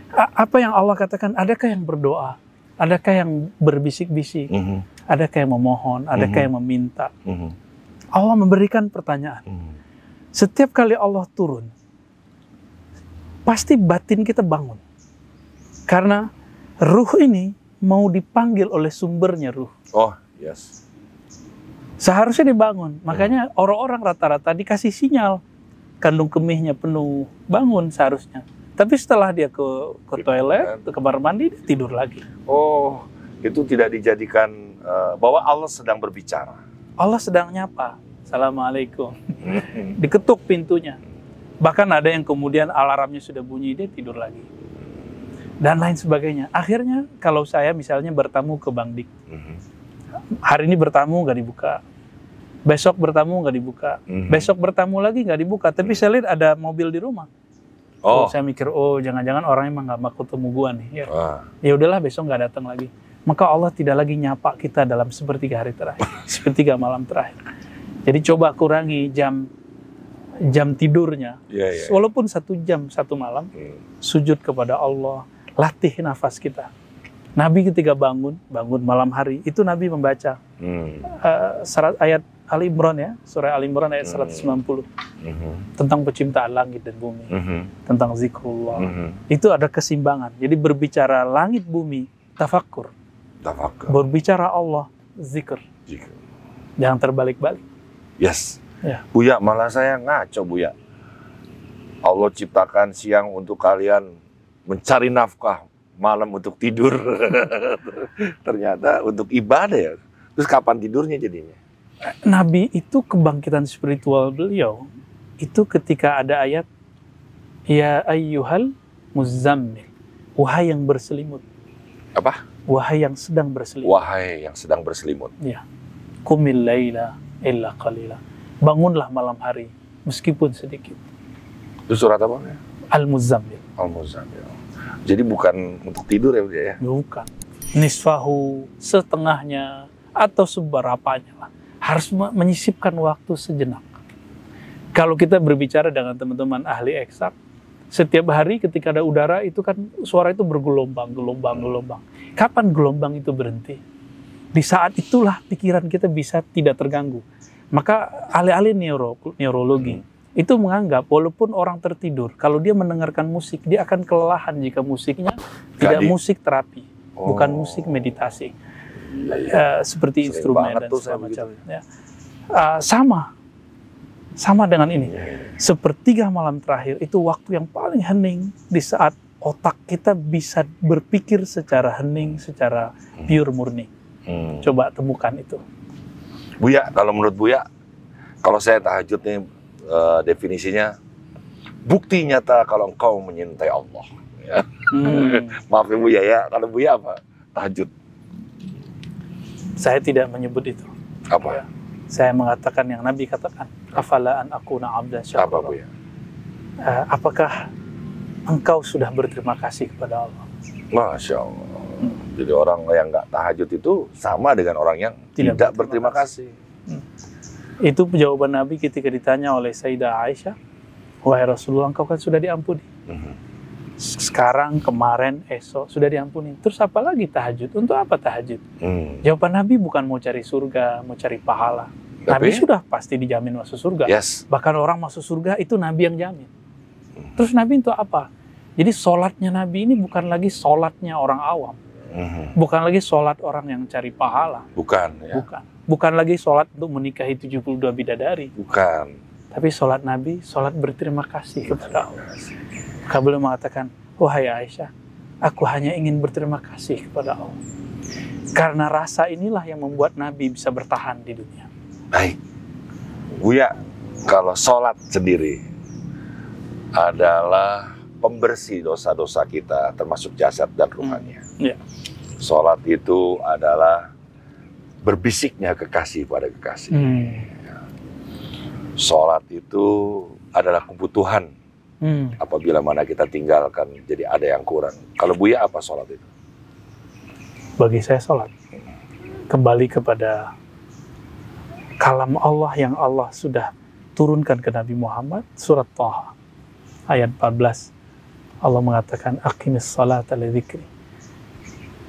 A- Apa yang Allah katakan? Adakah yang berdoa? Adakah yang berbisik-bisik? Mhm. Adakah yang memohon? Adakah Mhm. yang meminta? Mhm. Allah memberikan pertanyaan. Mhm. Setiap kali Allah turun, pasti batin kita bangun. Karena ruh ini mau dipanggil oleh sumbernya ruh. Oh, yes. Seharusnya dibangun. Makanya orang-orang rata-rata dikasih sinyal. Kandung kemihnya penuh, bangun seharusnya. Tapi setelah dia ke ke toilet, ke kamar mandi, dia tidur lagi. Oh, itu tidak dijadikan eh, bahwa Allah sedang berbicara. Allah sedang nyapa. Assalamualaikum. Diketuk pintunya. Bahkan ada yang kemudian alarmnya sudah bunyi, dia tidur lagi. Dan lain sebagainya. Akhirnya kalau saya misalnya bertamu ke Bang Dik, Mhm. hari ini bertamu nggak dibuka. Besok bertamu nggak dibuka. Mhm. Besok bertamu lagi nggak dibuka. Tapi saya lihat ada mobil di rumah. Oh, saya mikir, oh jangan-jangan orang emang nggak mau ketemu gua nih. Ya, Wah. ya udahlah besok nggak datang lagi. Maka Allah tidak lagi nyapa kita dalam sepertiga hari terakhir, sepertiga malam terakhir. Jadi coba kurangi jam jam tidurnya, Iya, iya. walaupun satu jam satu malam, Hmm. sujud kepada Allah, latih nafas kita. Nabi ketika bangun, bangun malam hari, itu Nabi membaca Hmm. eh, surat ayat Ali Imran ya, surah Ali Imran ayat Hmm. 190 Mhm. tentang penciptaan langit dan bumi, Mhm. tentang zikrullah. Mhm. Itu ada kesimbangan. Jadi berbicara langit bumi, tafakkur. Tafakkur. Berbicara Allah, zikr. Jika- Jangan terbalik-balik. Yes. Ya. Buya, malah saya ngaco, Buya. Allah ciptakan siang untuk kalian mencari nafkah, malam untuk tidur. Ternyata untuk ibadah ya. Terus kapan tidurnya jadinya? Nabi itu kebangkitan spiritual beliau itu ketika ada ayat ya ayyuhal muzammil wahai yang berselimut Apa? wahai yang sedang berselimut Wahai yang sedang berselimut. kumil laila illa qalila bangunlah malam hari meskipun sedikit Itu surat apa? al muzammil Al-Muzammil. Jadi bukan untuk tidur ya, Buya ya? bukan. Nisfahu setengahnya atau seberapanya lah. Harus me- menyisipkan waktu sejenak. Kalau kita berbicara dengan teman-teman ahli eksak setiap hari ketika ada udara itu kan suara itu bergelombang gelombang gelombang. Kapan gelombang itu berhenti? Di saat itulah pikiran kita bisa tidak terganggu. Maka ahli-ahli neuro, neurologi itu menganggap walaupun orang tertidur kalau dia mendengarkan musik dia akan kelelahan jika musiknya tidak Jadi- musik terapi bukan Oh. musik meditasi Eh, seperti Sering instrumen dan segala macam ya. Eh, sama Sama dengan ini. Sepertiga malam terakhir itu waktu yang paling hening di saat otak kita bisa berpikir secara hening, secara pure murni. Hmm. Coba temukan itu. Buya, kalau menurut Buya, kalau saya tahajud nih eh, definisinya bukti nyata kalau engkau menyintai Allah. Ya. Hmm. Maaf ya Buya ya, kalau Buya apa? Tahajud Saya tidak menyebut itu. apa? Saya mengatakan yang Nabi katakan, afala an akuna abdan Apa syakura. Buya? Eh, apakah engkau sudah berterima kasih kepada Allah? Masya Allah. Jadi orang yang nggak tahajud itu sama dengan orang yang Tidak tidak, berterima berterima kasih. Itu jawaban Nabi ketika ditanya oleh Sayyidah Aisyah, wahai Rasulullah, engkau kan sudah diampuni. Mhm. Sekarang, kemarin, esok sudah diampuni. Terus apa lagi tahajud? Untuk apa tahajud? Hmm. Jawaban Nabi bukan mau cari surga, mau cari pahala. Nabi Tapi, sudah pasti dijamin masuk surga. yes. Bahkan orang masuk surga itu Nabi yang jamin. Terus Nabi itu apa? Jadi sholatnya Nabi ini bukan lagi sholatnya orang awam. Mhm. Bukan lagi sholat orang yang cari pahala. Bukan, ya. Bukan. Bukan lagi sholat untuk menikahi 72 bidadari. Bukan. Tapi sholat Nabi, sholat berterima kasih kepada Allah. Maka beliau mengatakan, Wahai Aisyah, aku hanya ingin berterima kasih kepada Allah. Karena rasa inilah yang membuat Nabi bisa bertahan di dunia. Baik. Buya, kalau sholat sendiri adalah pembersih dosa-dosa kita, termasuk jasad dan ruhania. Iya. Sholat itu adalah berbisiknya kekasih pada kekasih. Hmm. Sholat itu adalah kebutuhan Hmm. apabila mana kita tinggalkan jadi ada yang kurang. Kalau Buya apa sholat itu? Bagi saya sholat. Kembali kepada kalam Allah yang Allah sudah turunkan ke Nabi Muhammad, surat Taha, ayat 14. Allah mengatakan, Aqimis salat ala dzikri.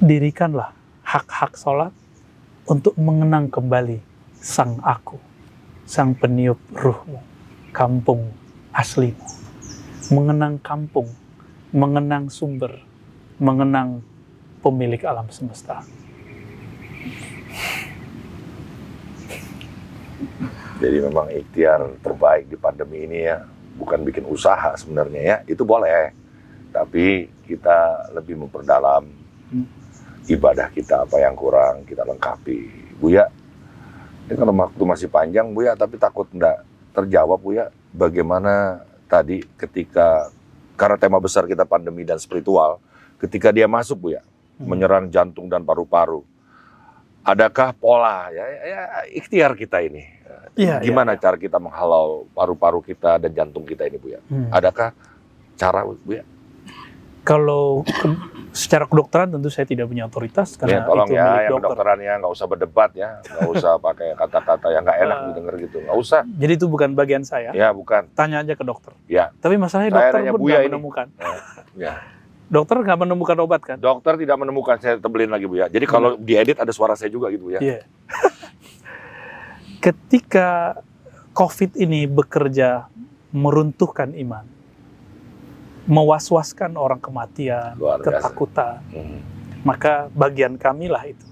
Dirikanlah hak-hak sholat untuk mengenang kembali sang aku, sang peniup ruhmu, kampung aslimu. Mengenang kampung, mengenang sumber, mengenang pemilik alam semesta. Jadi memang ikhtiar terbaik di pandemi ini ya, bukan bikin usaha sebenarnya ya, itu boleh. Tapi kita lebih memperdalam Hmm. Ibadah kita apa yang kurang kita lengkapi. Buya, ini kalau waktu masih panjang Buya, tapi takut enggak terjawab Buya, bagaimana tadi ketika karena tema besar kita pandemi dan spiritual, ketika dia masuk Buya, Hmm. menyerang jantung dan paru-paru. Adakah pola ya, ya, ya ikhtiar kita ini? Iya, Gimana iya, cara kita menghalau paru-paru kita dan jantung kita ini, Bu ya? Hmm. Adakah cara, Bu ya? Kalau secara kedokteran tentu saya tidak punya otoritas Ya, karena tolong itu ya, milik yang dokter. kedokteran ya, nggak usah berdebat ya, nggak usah pakai kata-kata yang nggak enak Ah. didengar gitu, nggak usah. Jadi itu bukan bagian saya. Ya, bukan. Tanya aja ke dokter. Ya. Tapi masalahnya Saya dokter pun nggak ini. menemukan. Ya. Dokter nggak menemukan obat kan? Dokter tidak menemukan, saya tebelin lagi, Bu ya. Jadi kalau diedit ada suara saya juga gitu, Bu ya. Iya. Ketika COVID ini bekerja meruntuhkan iman, mewaswaskan orang kematian, ketakutan, Hmm. maka bagian kami lah itu.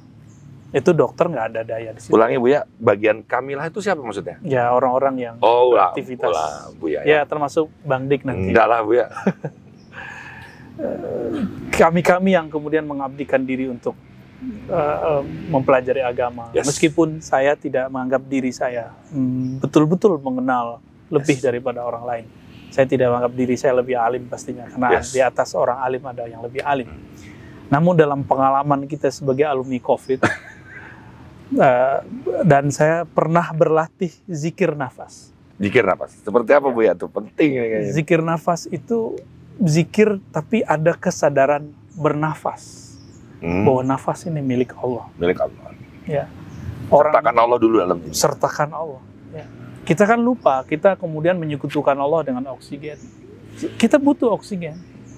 Itu dokter nggak ada daya di situ. Ulangi, Bu ya, bagian Kamilah itu siapa maksudnya? Ya orang-orang yang Oh, ulah, Aktivitas. ulah, Bu ya. ya termasuk Bang Dik nanti. Enggak lah, Bu ya. Kami-kami yang kemudian mengabdikan diri untuk uh, uh, mempelajari agama. Yes. Meskipun saya tidak menganggap diri saya mm, betul-betul mengenal lebih Yes. daripada orang lain. Saya tidak menganggap diri saya lebih alim pastinya karena Yes. di atas orang alim ada yang lebih alim. Namun dalam pengalaman kita sebagai alumni COVID uh, dan saya pernah berlatih zikir nafas. Zikir nafas. Seperti apa, Bu ya? Itu penting kayaknya. Zikir nafas itu zikir tapi ada kesadaran bernafas Hmm, bahwa nafas ini milik Allah. milik Allah. Orang Sertakan Allah dulu dalam diri. sertakan Allah. Ya. Kita kan lupa, kita kemudian menyekutukan Allah dengan oksigen. Kita butuh oksigen,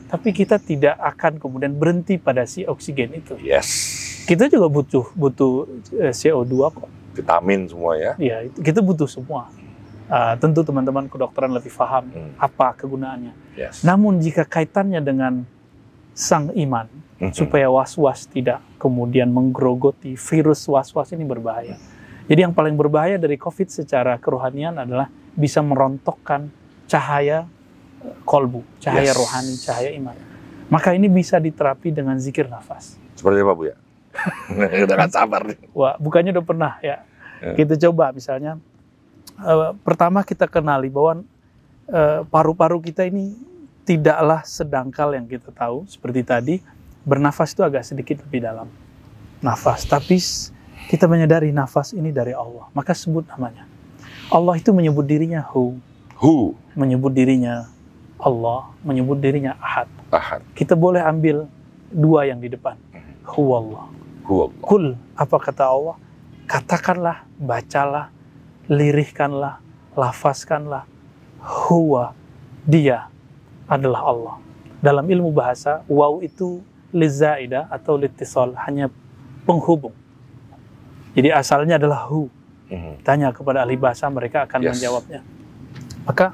tapi kita tidak akan kemudian berhenti pada si oksigen itu. Yes. Kita juga butuh butuh eh, CO2 kok. Vitamin semua ya. Ya, itu- kita butuh semua. Ah, tentu teman-teman kedokteran lebih paham Hmm. apa kegunaannya. Yes. Namun jika kaitannya dengan sang iman, Mhm. supaya was-was tidak kemudian menggerogoti virus was-was ini berbahaya. Jadi yang paling berbahaya dari COVID secara kerohanian adalah bisa merontokkan cahaya eh, kolbu, cahaya Yes. rohani, cahaya iman. Maka ini bisa diterapi dengan zikir nafas. Seperti apa Bu ya? Udah gak sabar nih. Wah, bukannya udah pernah ya. Ya. Kita coba misalnya, eh, pertama kita kenali bahwa eh, paru-paru kita ini tidaklah sedangkal yang kita tahu. Seperti tadi, bernafas itu agak sedikit lebih dalam. Nafas, tapi kita menyadari nafas ini dari Allah. Maka sebut namanya. Allah itu menyebut dirinya Hu, Hu. menyebut dirinya Allah, menyebut dirinya Ahad. Ahad. Kita boleh ambil dua yang di depan. Hu Allah. Hu Allah. Kul, apa kata Allah? Katakanlah, bacalah, lirihkanlah, lafazkanlah. Huwa, dia adalah Allah. Dalam ilmu bahasa, waw itu lizaidah atau litisol, hanya penghubung. Jadi asalnya adalah hu. Mhm. Tanya kepada ahli bahasa, mereka akan Yes. menjawabnya. Maka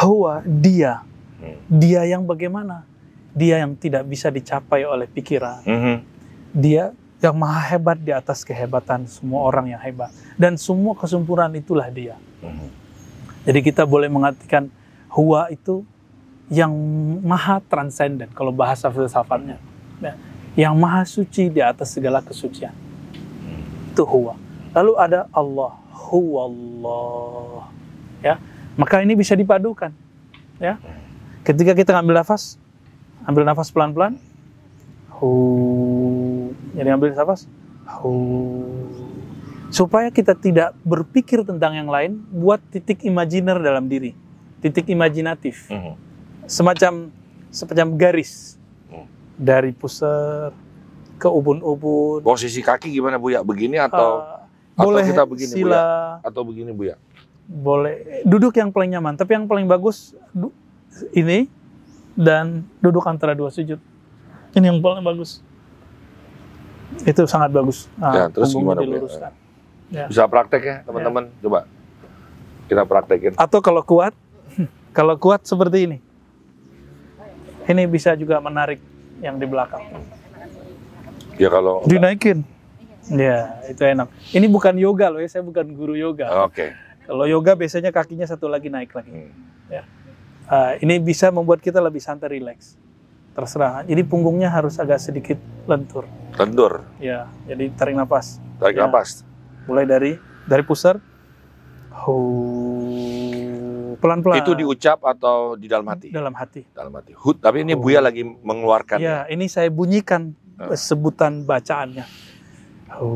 huwa, dia. Hmm. Dia yang bagaimana? Dia yang tidak bisa dicapai oleh pikiran Mhm. dia yang maha hebat di atas kehebatan semua orang yang hebat dan semua kesempurnaan itulah dia. Mhm. Jadi kita boleh mengartikan huwa itu yang maha transenden kalau bahasa filsafatnya. Ya. Yang maha suci di atas segala kesucian. Itu huwa. Lalu ada Allah, huwallah. Ya. Maka ini bisa dipadukan. Ya. Ketika kita ngambil nafas, ambil nafas pelan-pelan. Hu. Jadi ambil nafas. Hu. Supaya kita tidak berpikir tentang yang lain, buat titik imajiner dalam diri. Titik imajinatif. Mhm. Semacam semacam garis Hmm. dari pusar ke ubun-ubun. Posisi kaki gimana Bu ya? Begini atau Uh, atau boleh kita begini, Bu, sila, atau begini Bu ya? boleh duduk yang paling nyaman. Tapi yang paling bagus ini dan duduk antara dua sujud. Ini yang paling bagus. Itu sangat bagus. Ya, terus gimana, Bu, ya? diluruskan. Ya. Bisa praktek ya teman-teman? Coba kita praktekin. Atau kalau kuat, kalau kuat seperti ini. Ini bisa juga menarik yang di belakang. Ya kalau Dinaikin. Ya, itu enak. Ini bukan yoga loh ya, saya bukan guru yoga. Oke. Kalau yoga biasanya kakinya satu lagi naik lagi. Hmm. Ah, ini bisa membuat kita lebih santai, rileks. Terserah. Jadi punggungnya harus agak sedikit lentur. Lentur, Ya, jadi tarik nafas. tarik Ya. nafas. Mulai dari dari pusar. Hu. Pelan-pelan. Itu diucap atau di dalam hati? dalam hati. Dalam hati. Hut, tapi ini Buya lagi mengeluarkan. Ya, ini saya bunyikan. Sebutan bacaannya. Hu.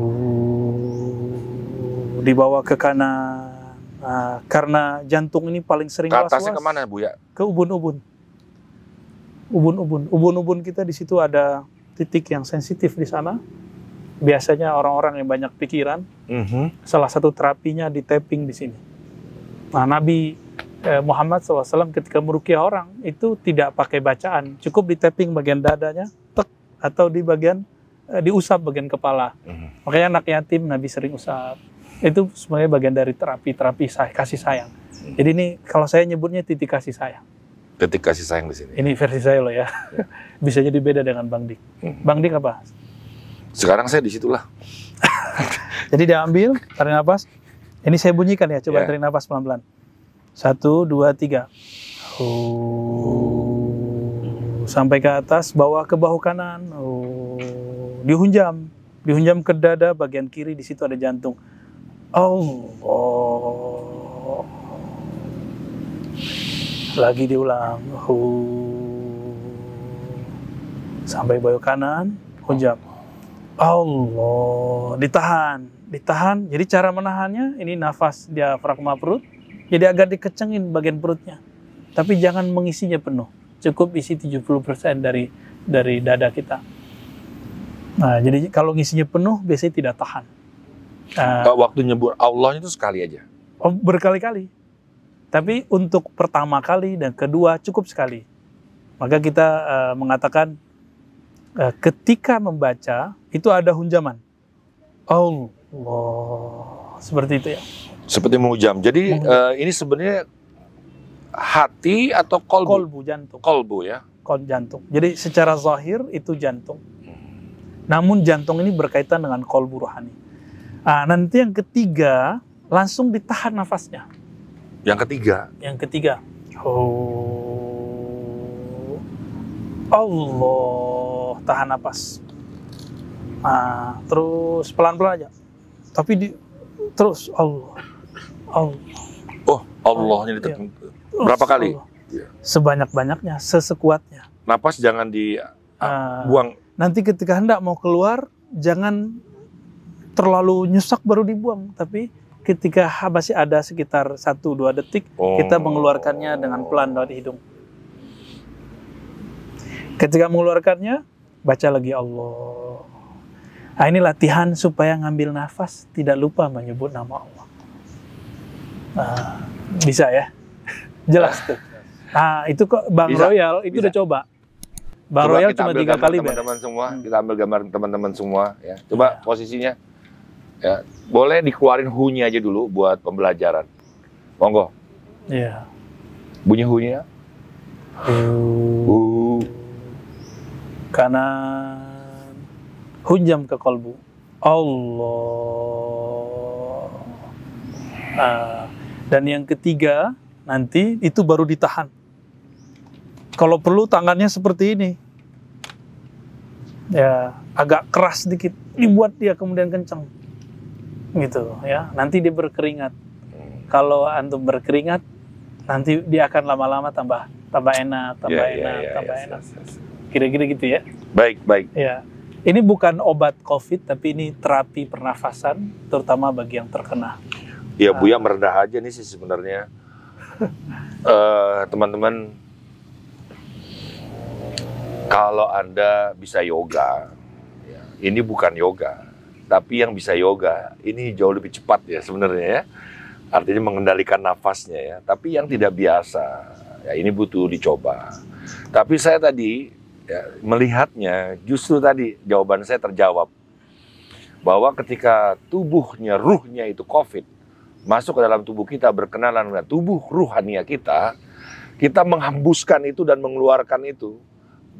Dibawa ke kanan. Nah, karena jantung ini paling sering Ke atasnya was-was. ke mana Buya? Ke ubun-ubun. Ubun-ubun. Ubun-ubun kita di situ ada titik yang sensitif di sana. Biasanya orang-orang yang banyak pikiran, Mhm. salah satu terapinya di tapping di sini. Nah, Nabi eh, Muhammad SAW ketika merukyah orang itu tidak pakai bacaan, cukup di tapping bagian dadanya, tek, atau di bagian eh, diusap bagian kepala. Mhm. Makanya anak yatim Nabi sering usap. Itu sebenarnya bagian dari terapi-terapi say- kasih sayang. Jadi ini kalau saya nyebutnya titik kasih sayang. Titik kasih sayang di sini. Ini versi saya loh ya. Bisa jadi beda dengan Bang Dik. Hmm. Bang Dik apa? Sekarang saya di situlah. Jadi dia ambil, tarik nafas. Ini saya bunyikan ya, coba Ya. tarik nafas pelan-pelan. Satu, dua, tiga. Hu. Sampai ke atas, bawa ke bahu kanan. Hu. Dihunjam, dihunjam ke dada bagian kiri. Di situ ada jantung. Allah. Lagi diulang. Hu. Sampai bahu kanan, hunjam. Allah, ditahan, ditahan. Jadi cara menahannya ini nafas diafragma perut. Jadi agak dikecengin bagian perutnya. Tapi jangan mengisinya penuh. Cukup isi 70% dari dari dada kita. Nah, jadi kalau ngisinya penuh biasanya tidak tahan. Eh, Waktu nyebut Allahnya itu sekali aja. oh, berkali-kali. Tapi untuk pertama kali dan kedua cukup sekali. Maka kita eh, mengatakan eh, ketika membaca itu ada hunjaman. Allah. Seperti itu ya. Seperti menghujam. Jadi eh, ini sebenarnya hati atau kolbu? Kolbu jantung. Kolbu ya. Kol jantung. Jadi secara zahir itu jantung. Namun jantung ini berkaitan dengan kolbu rohani. Ah, nanti yang ketiga langsung ditahan nafasnya. Yang ketiga, Yang ketiga. Oh. Allah. Tahan napas. Nah, terus pelan-pelan aja. Tapi di terus Allah. Allah. oh Allahnya Iya. ditekan. Berapa kali? Allah. Iya. Sebanyak-banyaknya, sesekuatnya. Napas jangan dibuang. Ah, nanti ketika hendak mau keluar, jangan terlalu nyusak baru dibuang. Tapi ketika masih ada sekitar 1-2 detik, kita Oh. mengeluarkannya dengan pelan dari hidung. Ketika mengeluarkannya, baca lagi Allah. Nah, ini latihan supaya ngambil nafas tidak lupa menyebut nama Allah. Nah, bisa ya? Jelas tuh. Nah, itu kok Bang Bisa, Royal itu bisa. udah coba. Bang Coba Royal cuma tiga kali teman-teman semua. Hmm. Kita ambil gambar teman-teman semua ya. Coba Iya. posisinya. Ya, boleh dikeluarin hu-nya aja dulu buat pembelajaran. Monggo, Iya. bunyi hu-nya. Hu. Kanan. Hunjam ke kolbu. Allah. Ah, dan yang ketiga nanti itu baru ditahan. Kalau perlu tangannya seperti ini. Ya, agak keras sedikit. Dibuat dia kemudian kencang. Gitu ya. Nanti dia berkeringat. Kalau antum berkeringat, nanti dia akan lama-lama tambah tambah enak, tambah Ya, ya, enak, ya, tambah ya, enak. ya, ya. Kira-kira gitu ya. Baik, baik. Ya. Ini bukan obat COVID, tapi ini terapi pernafasan, terutama bagi yang terkena. Ya. Buya merendah aja nih sih sebenarnya. Eh, teman-teman, kalau Anda bisa yoga, ini bukan yoga, tapi yang bisa yoga ini jauh lebih cepat ya sebenarnya ya. Artinya mengendalikan nafasnya ya. Tapi yang tidak biasa, ya ini butuh dicoba. Tapi saya tadi ya, melihatnya justru tadi jawaban saya terjawab bahwa ketika tubuhnya, ruhnya itu COVID, masuk ke dalam tubuh kita berkenalan dengan tubuh ruhania kita, kita menghembuskan itu dan mengeluarkan itu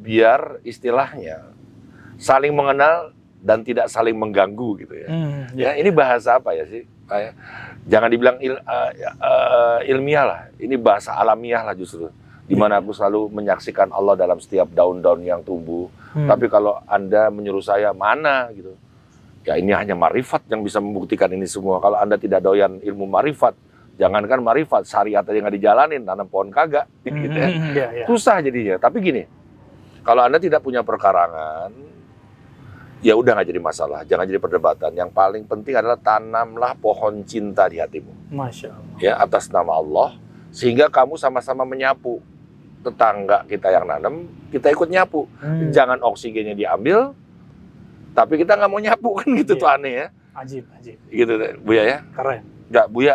biar istilahnya saling mengenal dan tidak saling mengganggu gitu ya. Hmm, Ya, ini bahasa apa ya sih? Pak ya? Jangan dibilang il- eh, eh, ilmiah lah, ini bahasa alamiah lah justru. Di mana aku selalu menyaksikan Allah dalam setiap daun-daun yang tumbuh. Hmm. Tapi kalau Anda menyuruh saya mana gitu, ya ini hanya marifat yang bisa membuktikan ini semua. Kalau Anda tidak doyan ilmu marifat, jangankan marifat, syariat aja nggak dijalanin, tanam pohon kagak, gitu ya. Hmm, ya, ya. Susah jadinya. Tapi gini, kalau Anda tidak punya perkarangan, ya udah nggak jadi masalah, jangan jadi perdebatan. Yang paling penting adalah tanamlah pohon cinta di hatimu, Masya Allah. ya atas nama Allah, sehingga kamu sama-sama menyapu tetangga kita yang nanam, kita ikut nyapu. Hmm, Jangan oksigennya diambil, tapi kita nggak mau nyapu kan gitu Iya. tuh aneh ya, Ajib, ajib. gitu Buya ya. Keren. Nggak Buya,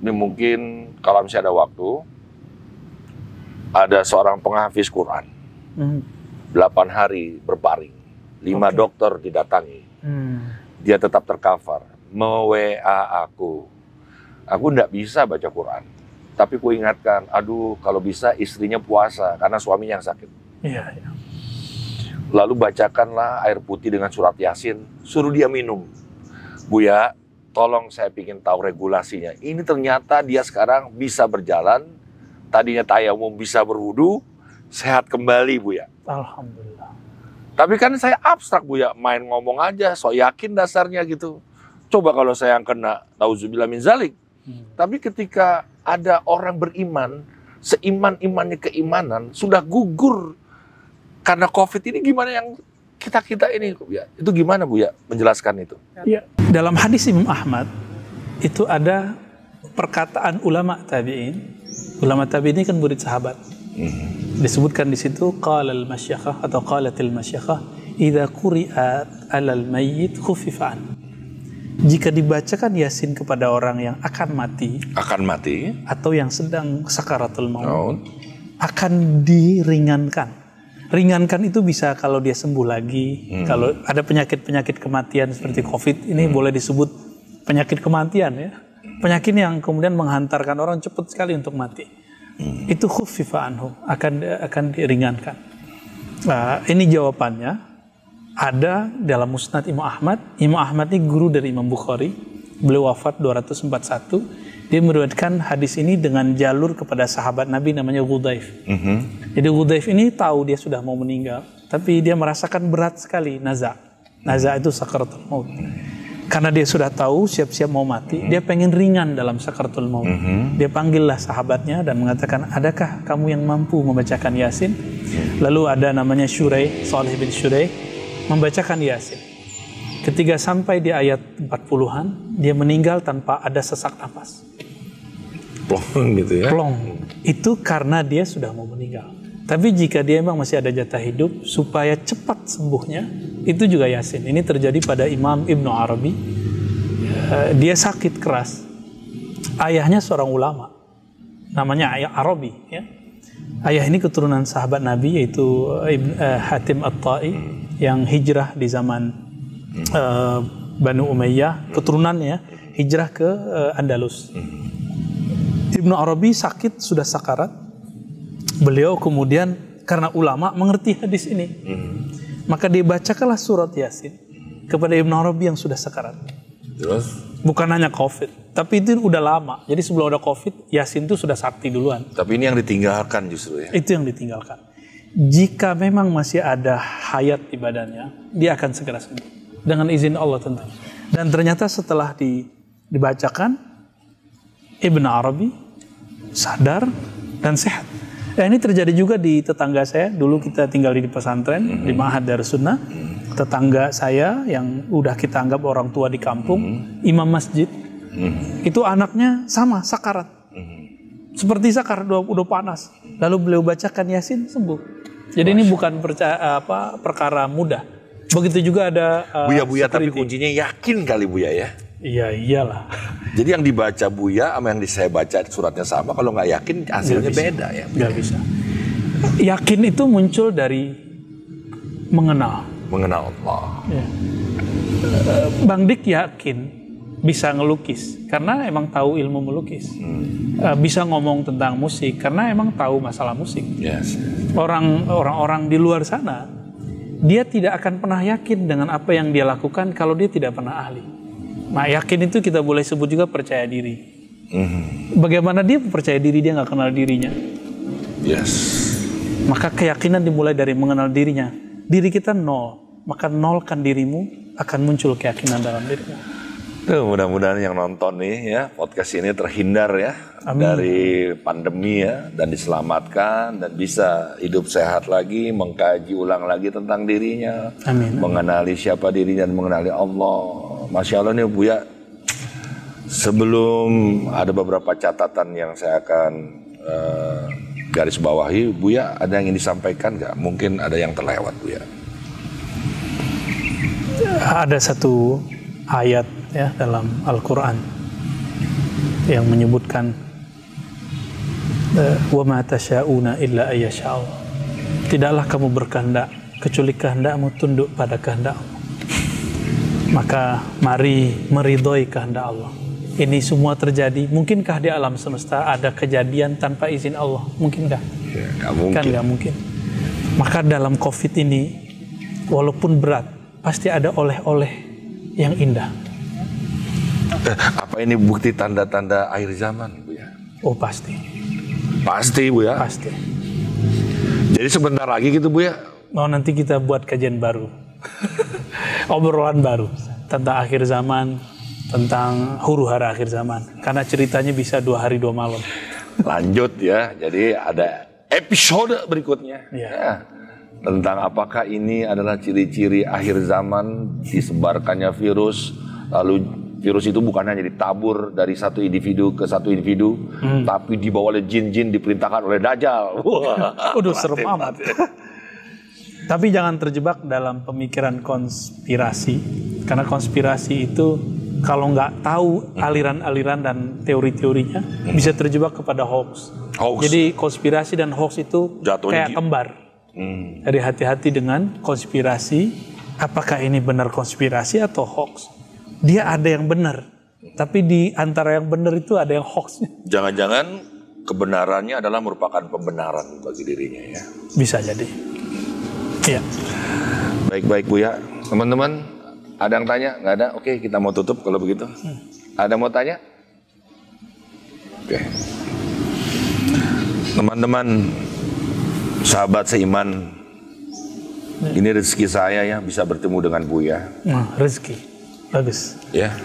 ini mungkin kalau misalnya ada waktu, ada seorang penghafiz Quran. Hmm. 8 hari berbaring, lima Oke. dokter didatangi, Hmm. dia tetap tercover, me-WA aku, aku nggak bisa baca Quran, tapi ku ingatkan, aduh kalau bisa istrinya puasa karena suaminya yang sakit. Iya, iya. Lalu bacakanlah air putih dengan surat yasin, suruh dia minum. Buya, tolong saya pingin tahu regulasinya. Ini ternyata dia sekarang bisa berjalan, tadinya tayamum bisa berwudu, sehat kembali Buya. Alhamdulillah. Tapi kan saya abstrak bu ya, main ngomong aja, so yakin dasarnya gitu. Coba kalau saya yang kena, nauzubillah min zalik. Hmm. Tapi ketika ada orang beriman, seiman-imannya keimanan, sudah gugur karena COVID ini gimana yang kita-kita ini Bu ya? Itu gimana Bu ya menjelaskan itu? Ya, dalam hadis Imam Ahmad itu ada perkataan ulama tabi'in. Ulama tabi'in ini kan murid sahabat. Disebutkan di situ qala al-masyakhah atau qalatil masyakhah idza quri'at 'alal mayyit khuffifa an. Jika dibacakan Yasin kepada orang yang akan mati Akan mati. atau yang sedang sakaratul maut Oh. akan diringankan. Ringankan itu bisa kalau dia sembuh lagi. Kalau ada penyakit-penyakit kematian seperti COVID, ini boleh disebut penyakit kematian ya. Penyakit yang kemudian menghantarkan orang cepat sekali untuk mati. Itu khuffifa anhu, akan akan diringankan. Nah, ini jawabannya ada dalam Musnad Imam Ahmad. Imam Ahmad ini guru dari Imam Bukhari. Beliau wafat 241. Dia meriwayatkan hadis ini dengan jalur kepada sahabat Nabi namanya Ghudaif. Mhm. Jadi Ghudaif ini tahu dia sudah mau meninggal, tapi dia merasakan berat sekali naza. Naza itu sakaratul maut. Karena dia sudah tahu siap-siap mau mati, dia pengen ringan dalam sakaratul maut. Dia panggillah sahabatnya dan mengatakan, "Adakah kamu yang mampu membacakan Yasin?" Lalu ada namanya Syurai, Salih bin Syurai, membacakan Yasin. Ketika sampai di ayat 40-an, dia meninggal tanpa ada sesak nafas. Plong gitu ya. plong itu karena dia sudah mau meninggal. Tapi jika dia memang masih ada jatah hidup supaya cepat sembuhnya, itu juga Yasin. Ini terjadi pada Imam Ibnu Arabi. Eh, dia sakit keras. Ayahnya seorang ulama, namanya Ayah Arabi. Ya. Ayah ini keturunan sahabat Nabi yaitu eh, Ibn, eh, Hatim At-Tai yang hijrah di zaman eh, Banu Umayyah, keturunannya hijrah ke eh, Andalus. Ibnu Arabi sakit sudah sakarat. Beliau kemudian karena ulama mengerti hadis ini. Maka dibacakanlah surat Yasin kepada Ibnu Arabi yang sudah sakarat. Terus Bukan hanya COVID, tapi itu udah lama. Jadi sebelum ada COVID, Yasin itu sudah sakti duluan. tapi ini yang ditinggalkan justru ya. Itu yang ditinggalkan. Jika memang masih ada hayat di badannya, dia akan segera sembuh. Dengan izin Allah tentu. Dan ternyata setelah di, dibacakan, Ibn Arabi sadar dan sehat. Ya, ini terjadi juga di tetangga saya. Dulu kita tinggal di pesantren, di Ma'had Darussunnah. Tetangga saya yang udah kita anggap orang tua di kampung, imam masjid. Itu anaknya sama, sakarat. Seperti sakarat udah, udah panas. Lalu beliau bacakan Yasin sembuh. Jadi ini bukan percaya, apa perkara mudah. Begitu juga ada uh, Buya-buya tapi security. kuncinya yakin kali Buya ya. Iya iyalah. Jadi yang dibaca Buya sama yang saya baca suratnya sama. Kalau nggak yakin hasilnya beda ya. Nggak bisa. Yakin itu muncul dari mengenal. Mengenal Allah. Ya. Eh, Bang Dik yakin bisa ngelukis karena emang tahu ilmu melukis. Eh, Bisa ngomong tentang musik karena emang tahu masalah musik. Yes. Orang orang-orang di luar sana dia tidak akan pernah yakin dengan apa yang dia lakukan kalau dia tidak pernah ahli. Nah yakin itu kita boleh sebut juga percaya diri. Mhm. Bagaimana dia percaya diri dia nggak kenal dirinya? Yes. Maka keyakinan dimulai dari mengenal dirinya. Diri kita nol, maka nolkan dirimu akan muncul keyakinan dalam dirimu. Tuh, mudah-mudahan yang nonton nih ya podcast ini terhindar ya dari pandemi ya dan diselamatkan dan bisa hidup sehat lagi, mengkaji ulang lagi tentang dirinya, Amin. mengenali siapa dirinya dan mengenali Allah. Masya Allah nih Bu ya. Sebelum ada beberapa catatan yang saya akan eh, garis bawahi, Bu ya ada yang ingin disampaikan nggak? Mungkin ada yang terlewat Bu ya. Ada satu ayat ya dalam Al-Quran yang menyebutkan eh, wa ma tasyauna illa ayyasha Allah. Tidaklah kamu berkehendak kecuali kehendakmu tunduk pada kehendak Allah. Maka mari meridhoi kehendak Allah. Ini semua terjadi. Mungkinkah di alam semesta ada kejadian tanpa izin Allah? Mungkinkah? Ya, nggak mungkin. Kan nggak mungkin. Maka dalam COVID ini, walaupun berat, pasti ada oleh-oleh yang indah. Eh, apa ini bukti tanda-tanda akhir zaman Bu ya? Oh pasti, Pasti Bu ya. pasti. Jadi sebentar lagi gitu Bu ya. Mau nanti kita buat kajian baru, obrolan baru tentang akhir zaman, tentang huru hara akhir zaman. Karena ceritanya bisa dua hari dua malam. Lanjut ya. Jadi ada episode berikutnya. Iya. Ya. Tentang apakah ini adalah ciri-ciri akhir zaman disebarkannya virus. Lalu virus itu bukan hanya ditabur dari satu individu ke satu individu. Tapi dibawa oleh jin-jin diperintahkan oleh Dajjal. Wah, Udah serem amat. Tapi jangan terjebak dalam pemikiran konspirasi, karena konspirasi itu kalau nggak tahu aliran-aliran dan teori-teorinya bisa terjebak kepada hoax. Hoax. Jadi konspirasi dan hoax itu Jatuhnya kayak kembar. Hmm. Jadi hati-hati dengan konspirasi. Apakah ini benar konspirasi atau hoax? Dia ada yang benar, tapi di antara yang benar itu ada yang hoax. Jangan-jangan kebenarannya adalah merupakan pembenaran bagi dirinya ya. Bisa jadi. Iya. Baik-baik Bu ya. Teman-teman, ada yang tanya? Nggak ada? Oke, kita mau tutup kalau begitu. Ada yang mau tanya? Oke. Teman-teman, sahabat seiman, ini rezeki saya ya bisa bertemu dengan Buya. Nah, rezeki. Bagus. Ya.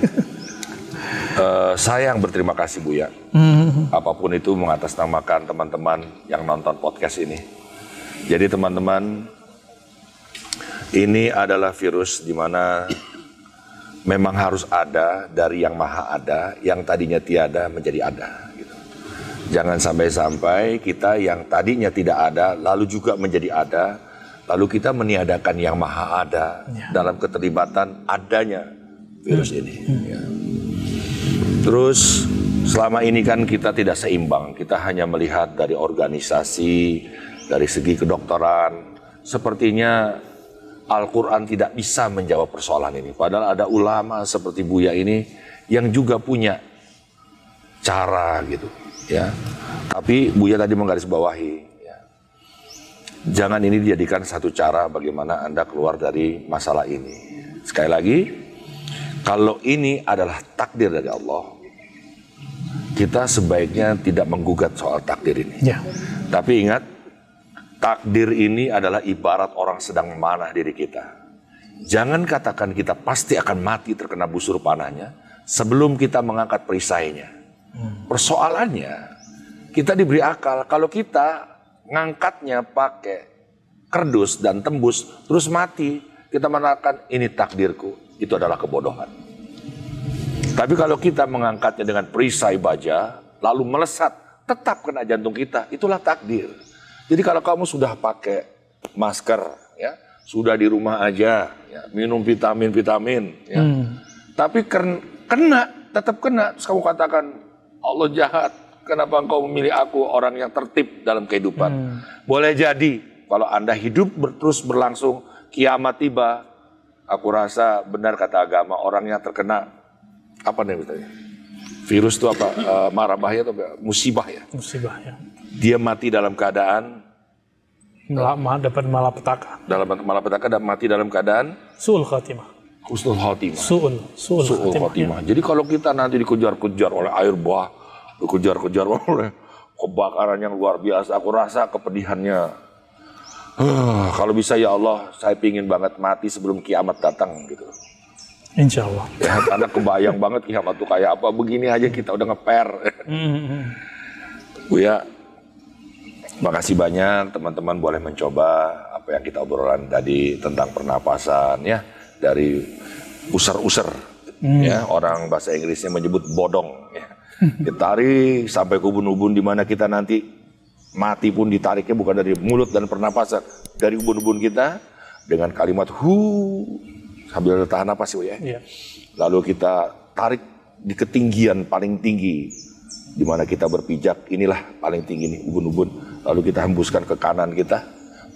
Eh, saya yang berterima kasih Buya. Apa pun itu mengatasnamakan teman-teman yang nonton podcast ini. Jadi teman-teman, ini adalah virus di mana memang harus ada dari yang maha ada, yang tadinya tiada menjadi ada. Gitu. Jangan sampai-sampai kita yang tadinya tidak ada, lalu juga menjadi ada, lalu kita meniadakan yang maha ada Ya. dalam keterlibatan adanya virus ini. ya. Terus selama ini kan kita tidak seimbang, kita hanya melihat dari organisasi, dari segi kedokteran, sepertinya Al-Quran tidak bisa menjawab persoalan ini. Padahal ada ulama seperti Buya ini yang juga punya cara gitu, ya. Tapi Buya tadi menggarisbawahi, ya. jangan ini dijadikan satu cara bagaimana anda keluar dari masalah ini. Sekali lagi, kalau ini adalah takdir dari Allah, kita sebaiknya tidak menggugat soal takdir ini. Ya. Tapi ingat, takdir ini adalah ibarat orang sedang memanah diri kita. Jangan katakan kita pasti akan mati terkena busur panahnya sebelum kita mengangkat perisainya. Persoalannya, kita diberi akal kalau kita ngangkatnya pakai kerdus dan tembus terus mati, kita mengatakan ini takdirku, itu adalah kebodohan. Tapi kalau kita mengangkatnya dengan perisai baja, lalu melesat, tetap kena jantung kita, itulah takdir. Jadi kalau kamu sudah pakai masker, ya, sudah di rumah aja, ya, minum vitamin-vitamin, ya, tapi ken- kena, tetap kena, terus kamu katakan Allah jahat, kenapa engkau memilih aku orang yang tertib dalam kehidupan? Boleh jadi kalau anda hidup terus berlangsung, kiamat tiba, aku rasa benar kata agama orang yang terkena apa nih misalnya? Virus itu apa? Eh, marah bahaya atau musibah ya? Musibah ya. Dia mati dalam keadaan Lama dapat malapetaka. dalam malapetaka dan mati dalam keadaan Su'ul khatimah. husnul khotimah. Su'ul. Su'ul Su'ul khatimah. khotimah. Jadi kalau kita nanti dikejar-kejar oleh air bah, dikejar-kejar oleh kebakaran yang luar biasa, aku rasa kepedihannya. "Ah, kalau bisa ya Allah, saya pingin banget mati sebelum kiamat datang gitu. Insya Allah. Ya, karena kebayang banget kiamat tuh kayak apa. Begini aja kita udah ngeper. Hmm. Bu ya, makasih banyak teman-teman boleh mencoba apa yang kita obrolan tadi tentang pernapasan ya dari user-user ya orang bahasa Inggrisnya menyebut bodong ya. Ditarik sampai ke ubun-ubun di mana kita nanti mati pun ditariknya bukan dari mulut dan pernapasan, dari ubun-ubun kita dengan kalimat hu sambil tahan napas ya. Iya. Lalu kita tarik di ketinggian paling tinggi di mana kita berpijak inilah paling tinggi nih ubun-ubun lalu kita hembuskan ke kanan kita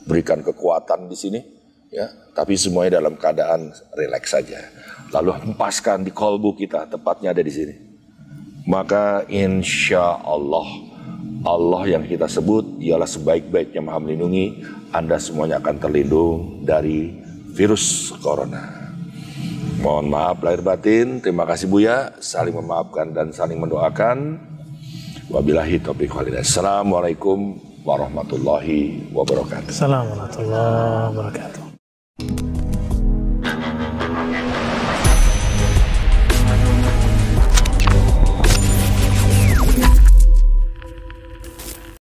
berikan kekuatan di sini ya tapi semuanya dalam keadaan rileks saja lalu hempaskan di kolbu kita tepatnya ada di sini maka insya Allah Allah yang kita sebut ialah sebaik-baiknya maha melindungi Anda semuanya akan terlindung dari virus corona Mohon maaf lahir batin. Terima kasih Buya. Saling memaafkan dan saling mendoakan. Wabillahi taufiq walhidayah. Assalamualaikum warahmatullahi wabarakatuh. Assalamualaikum warahmatullahi wabarakatuh.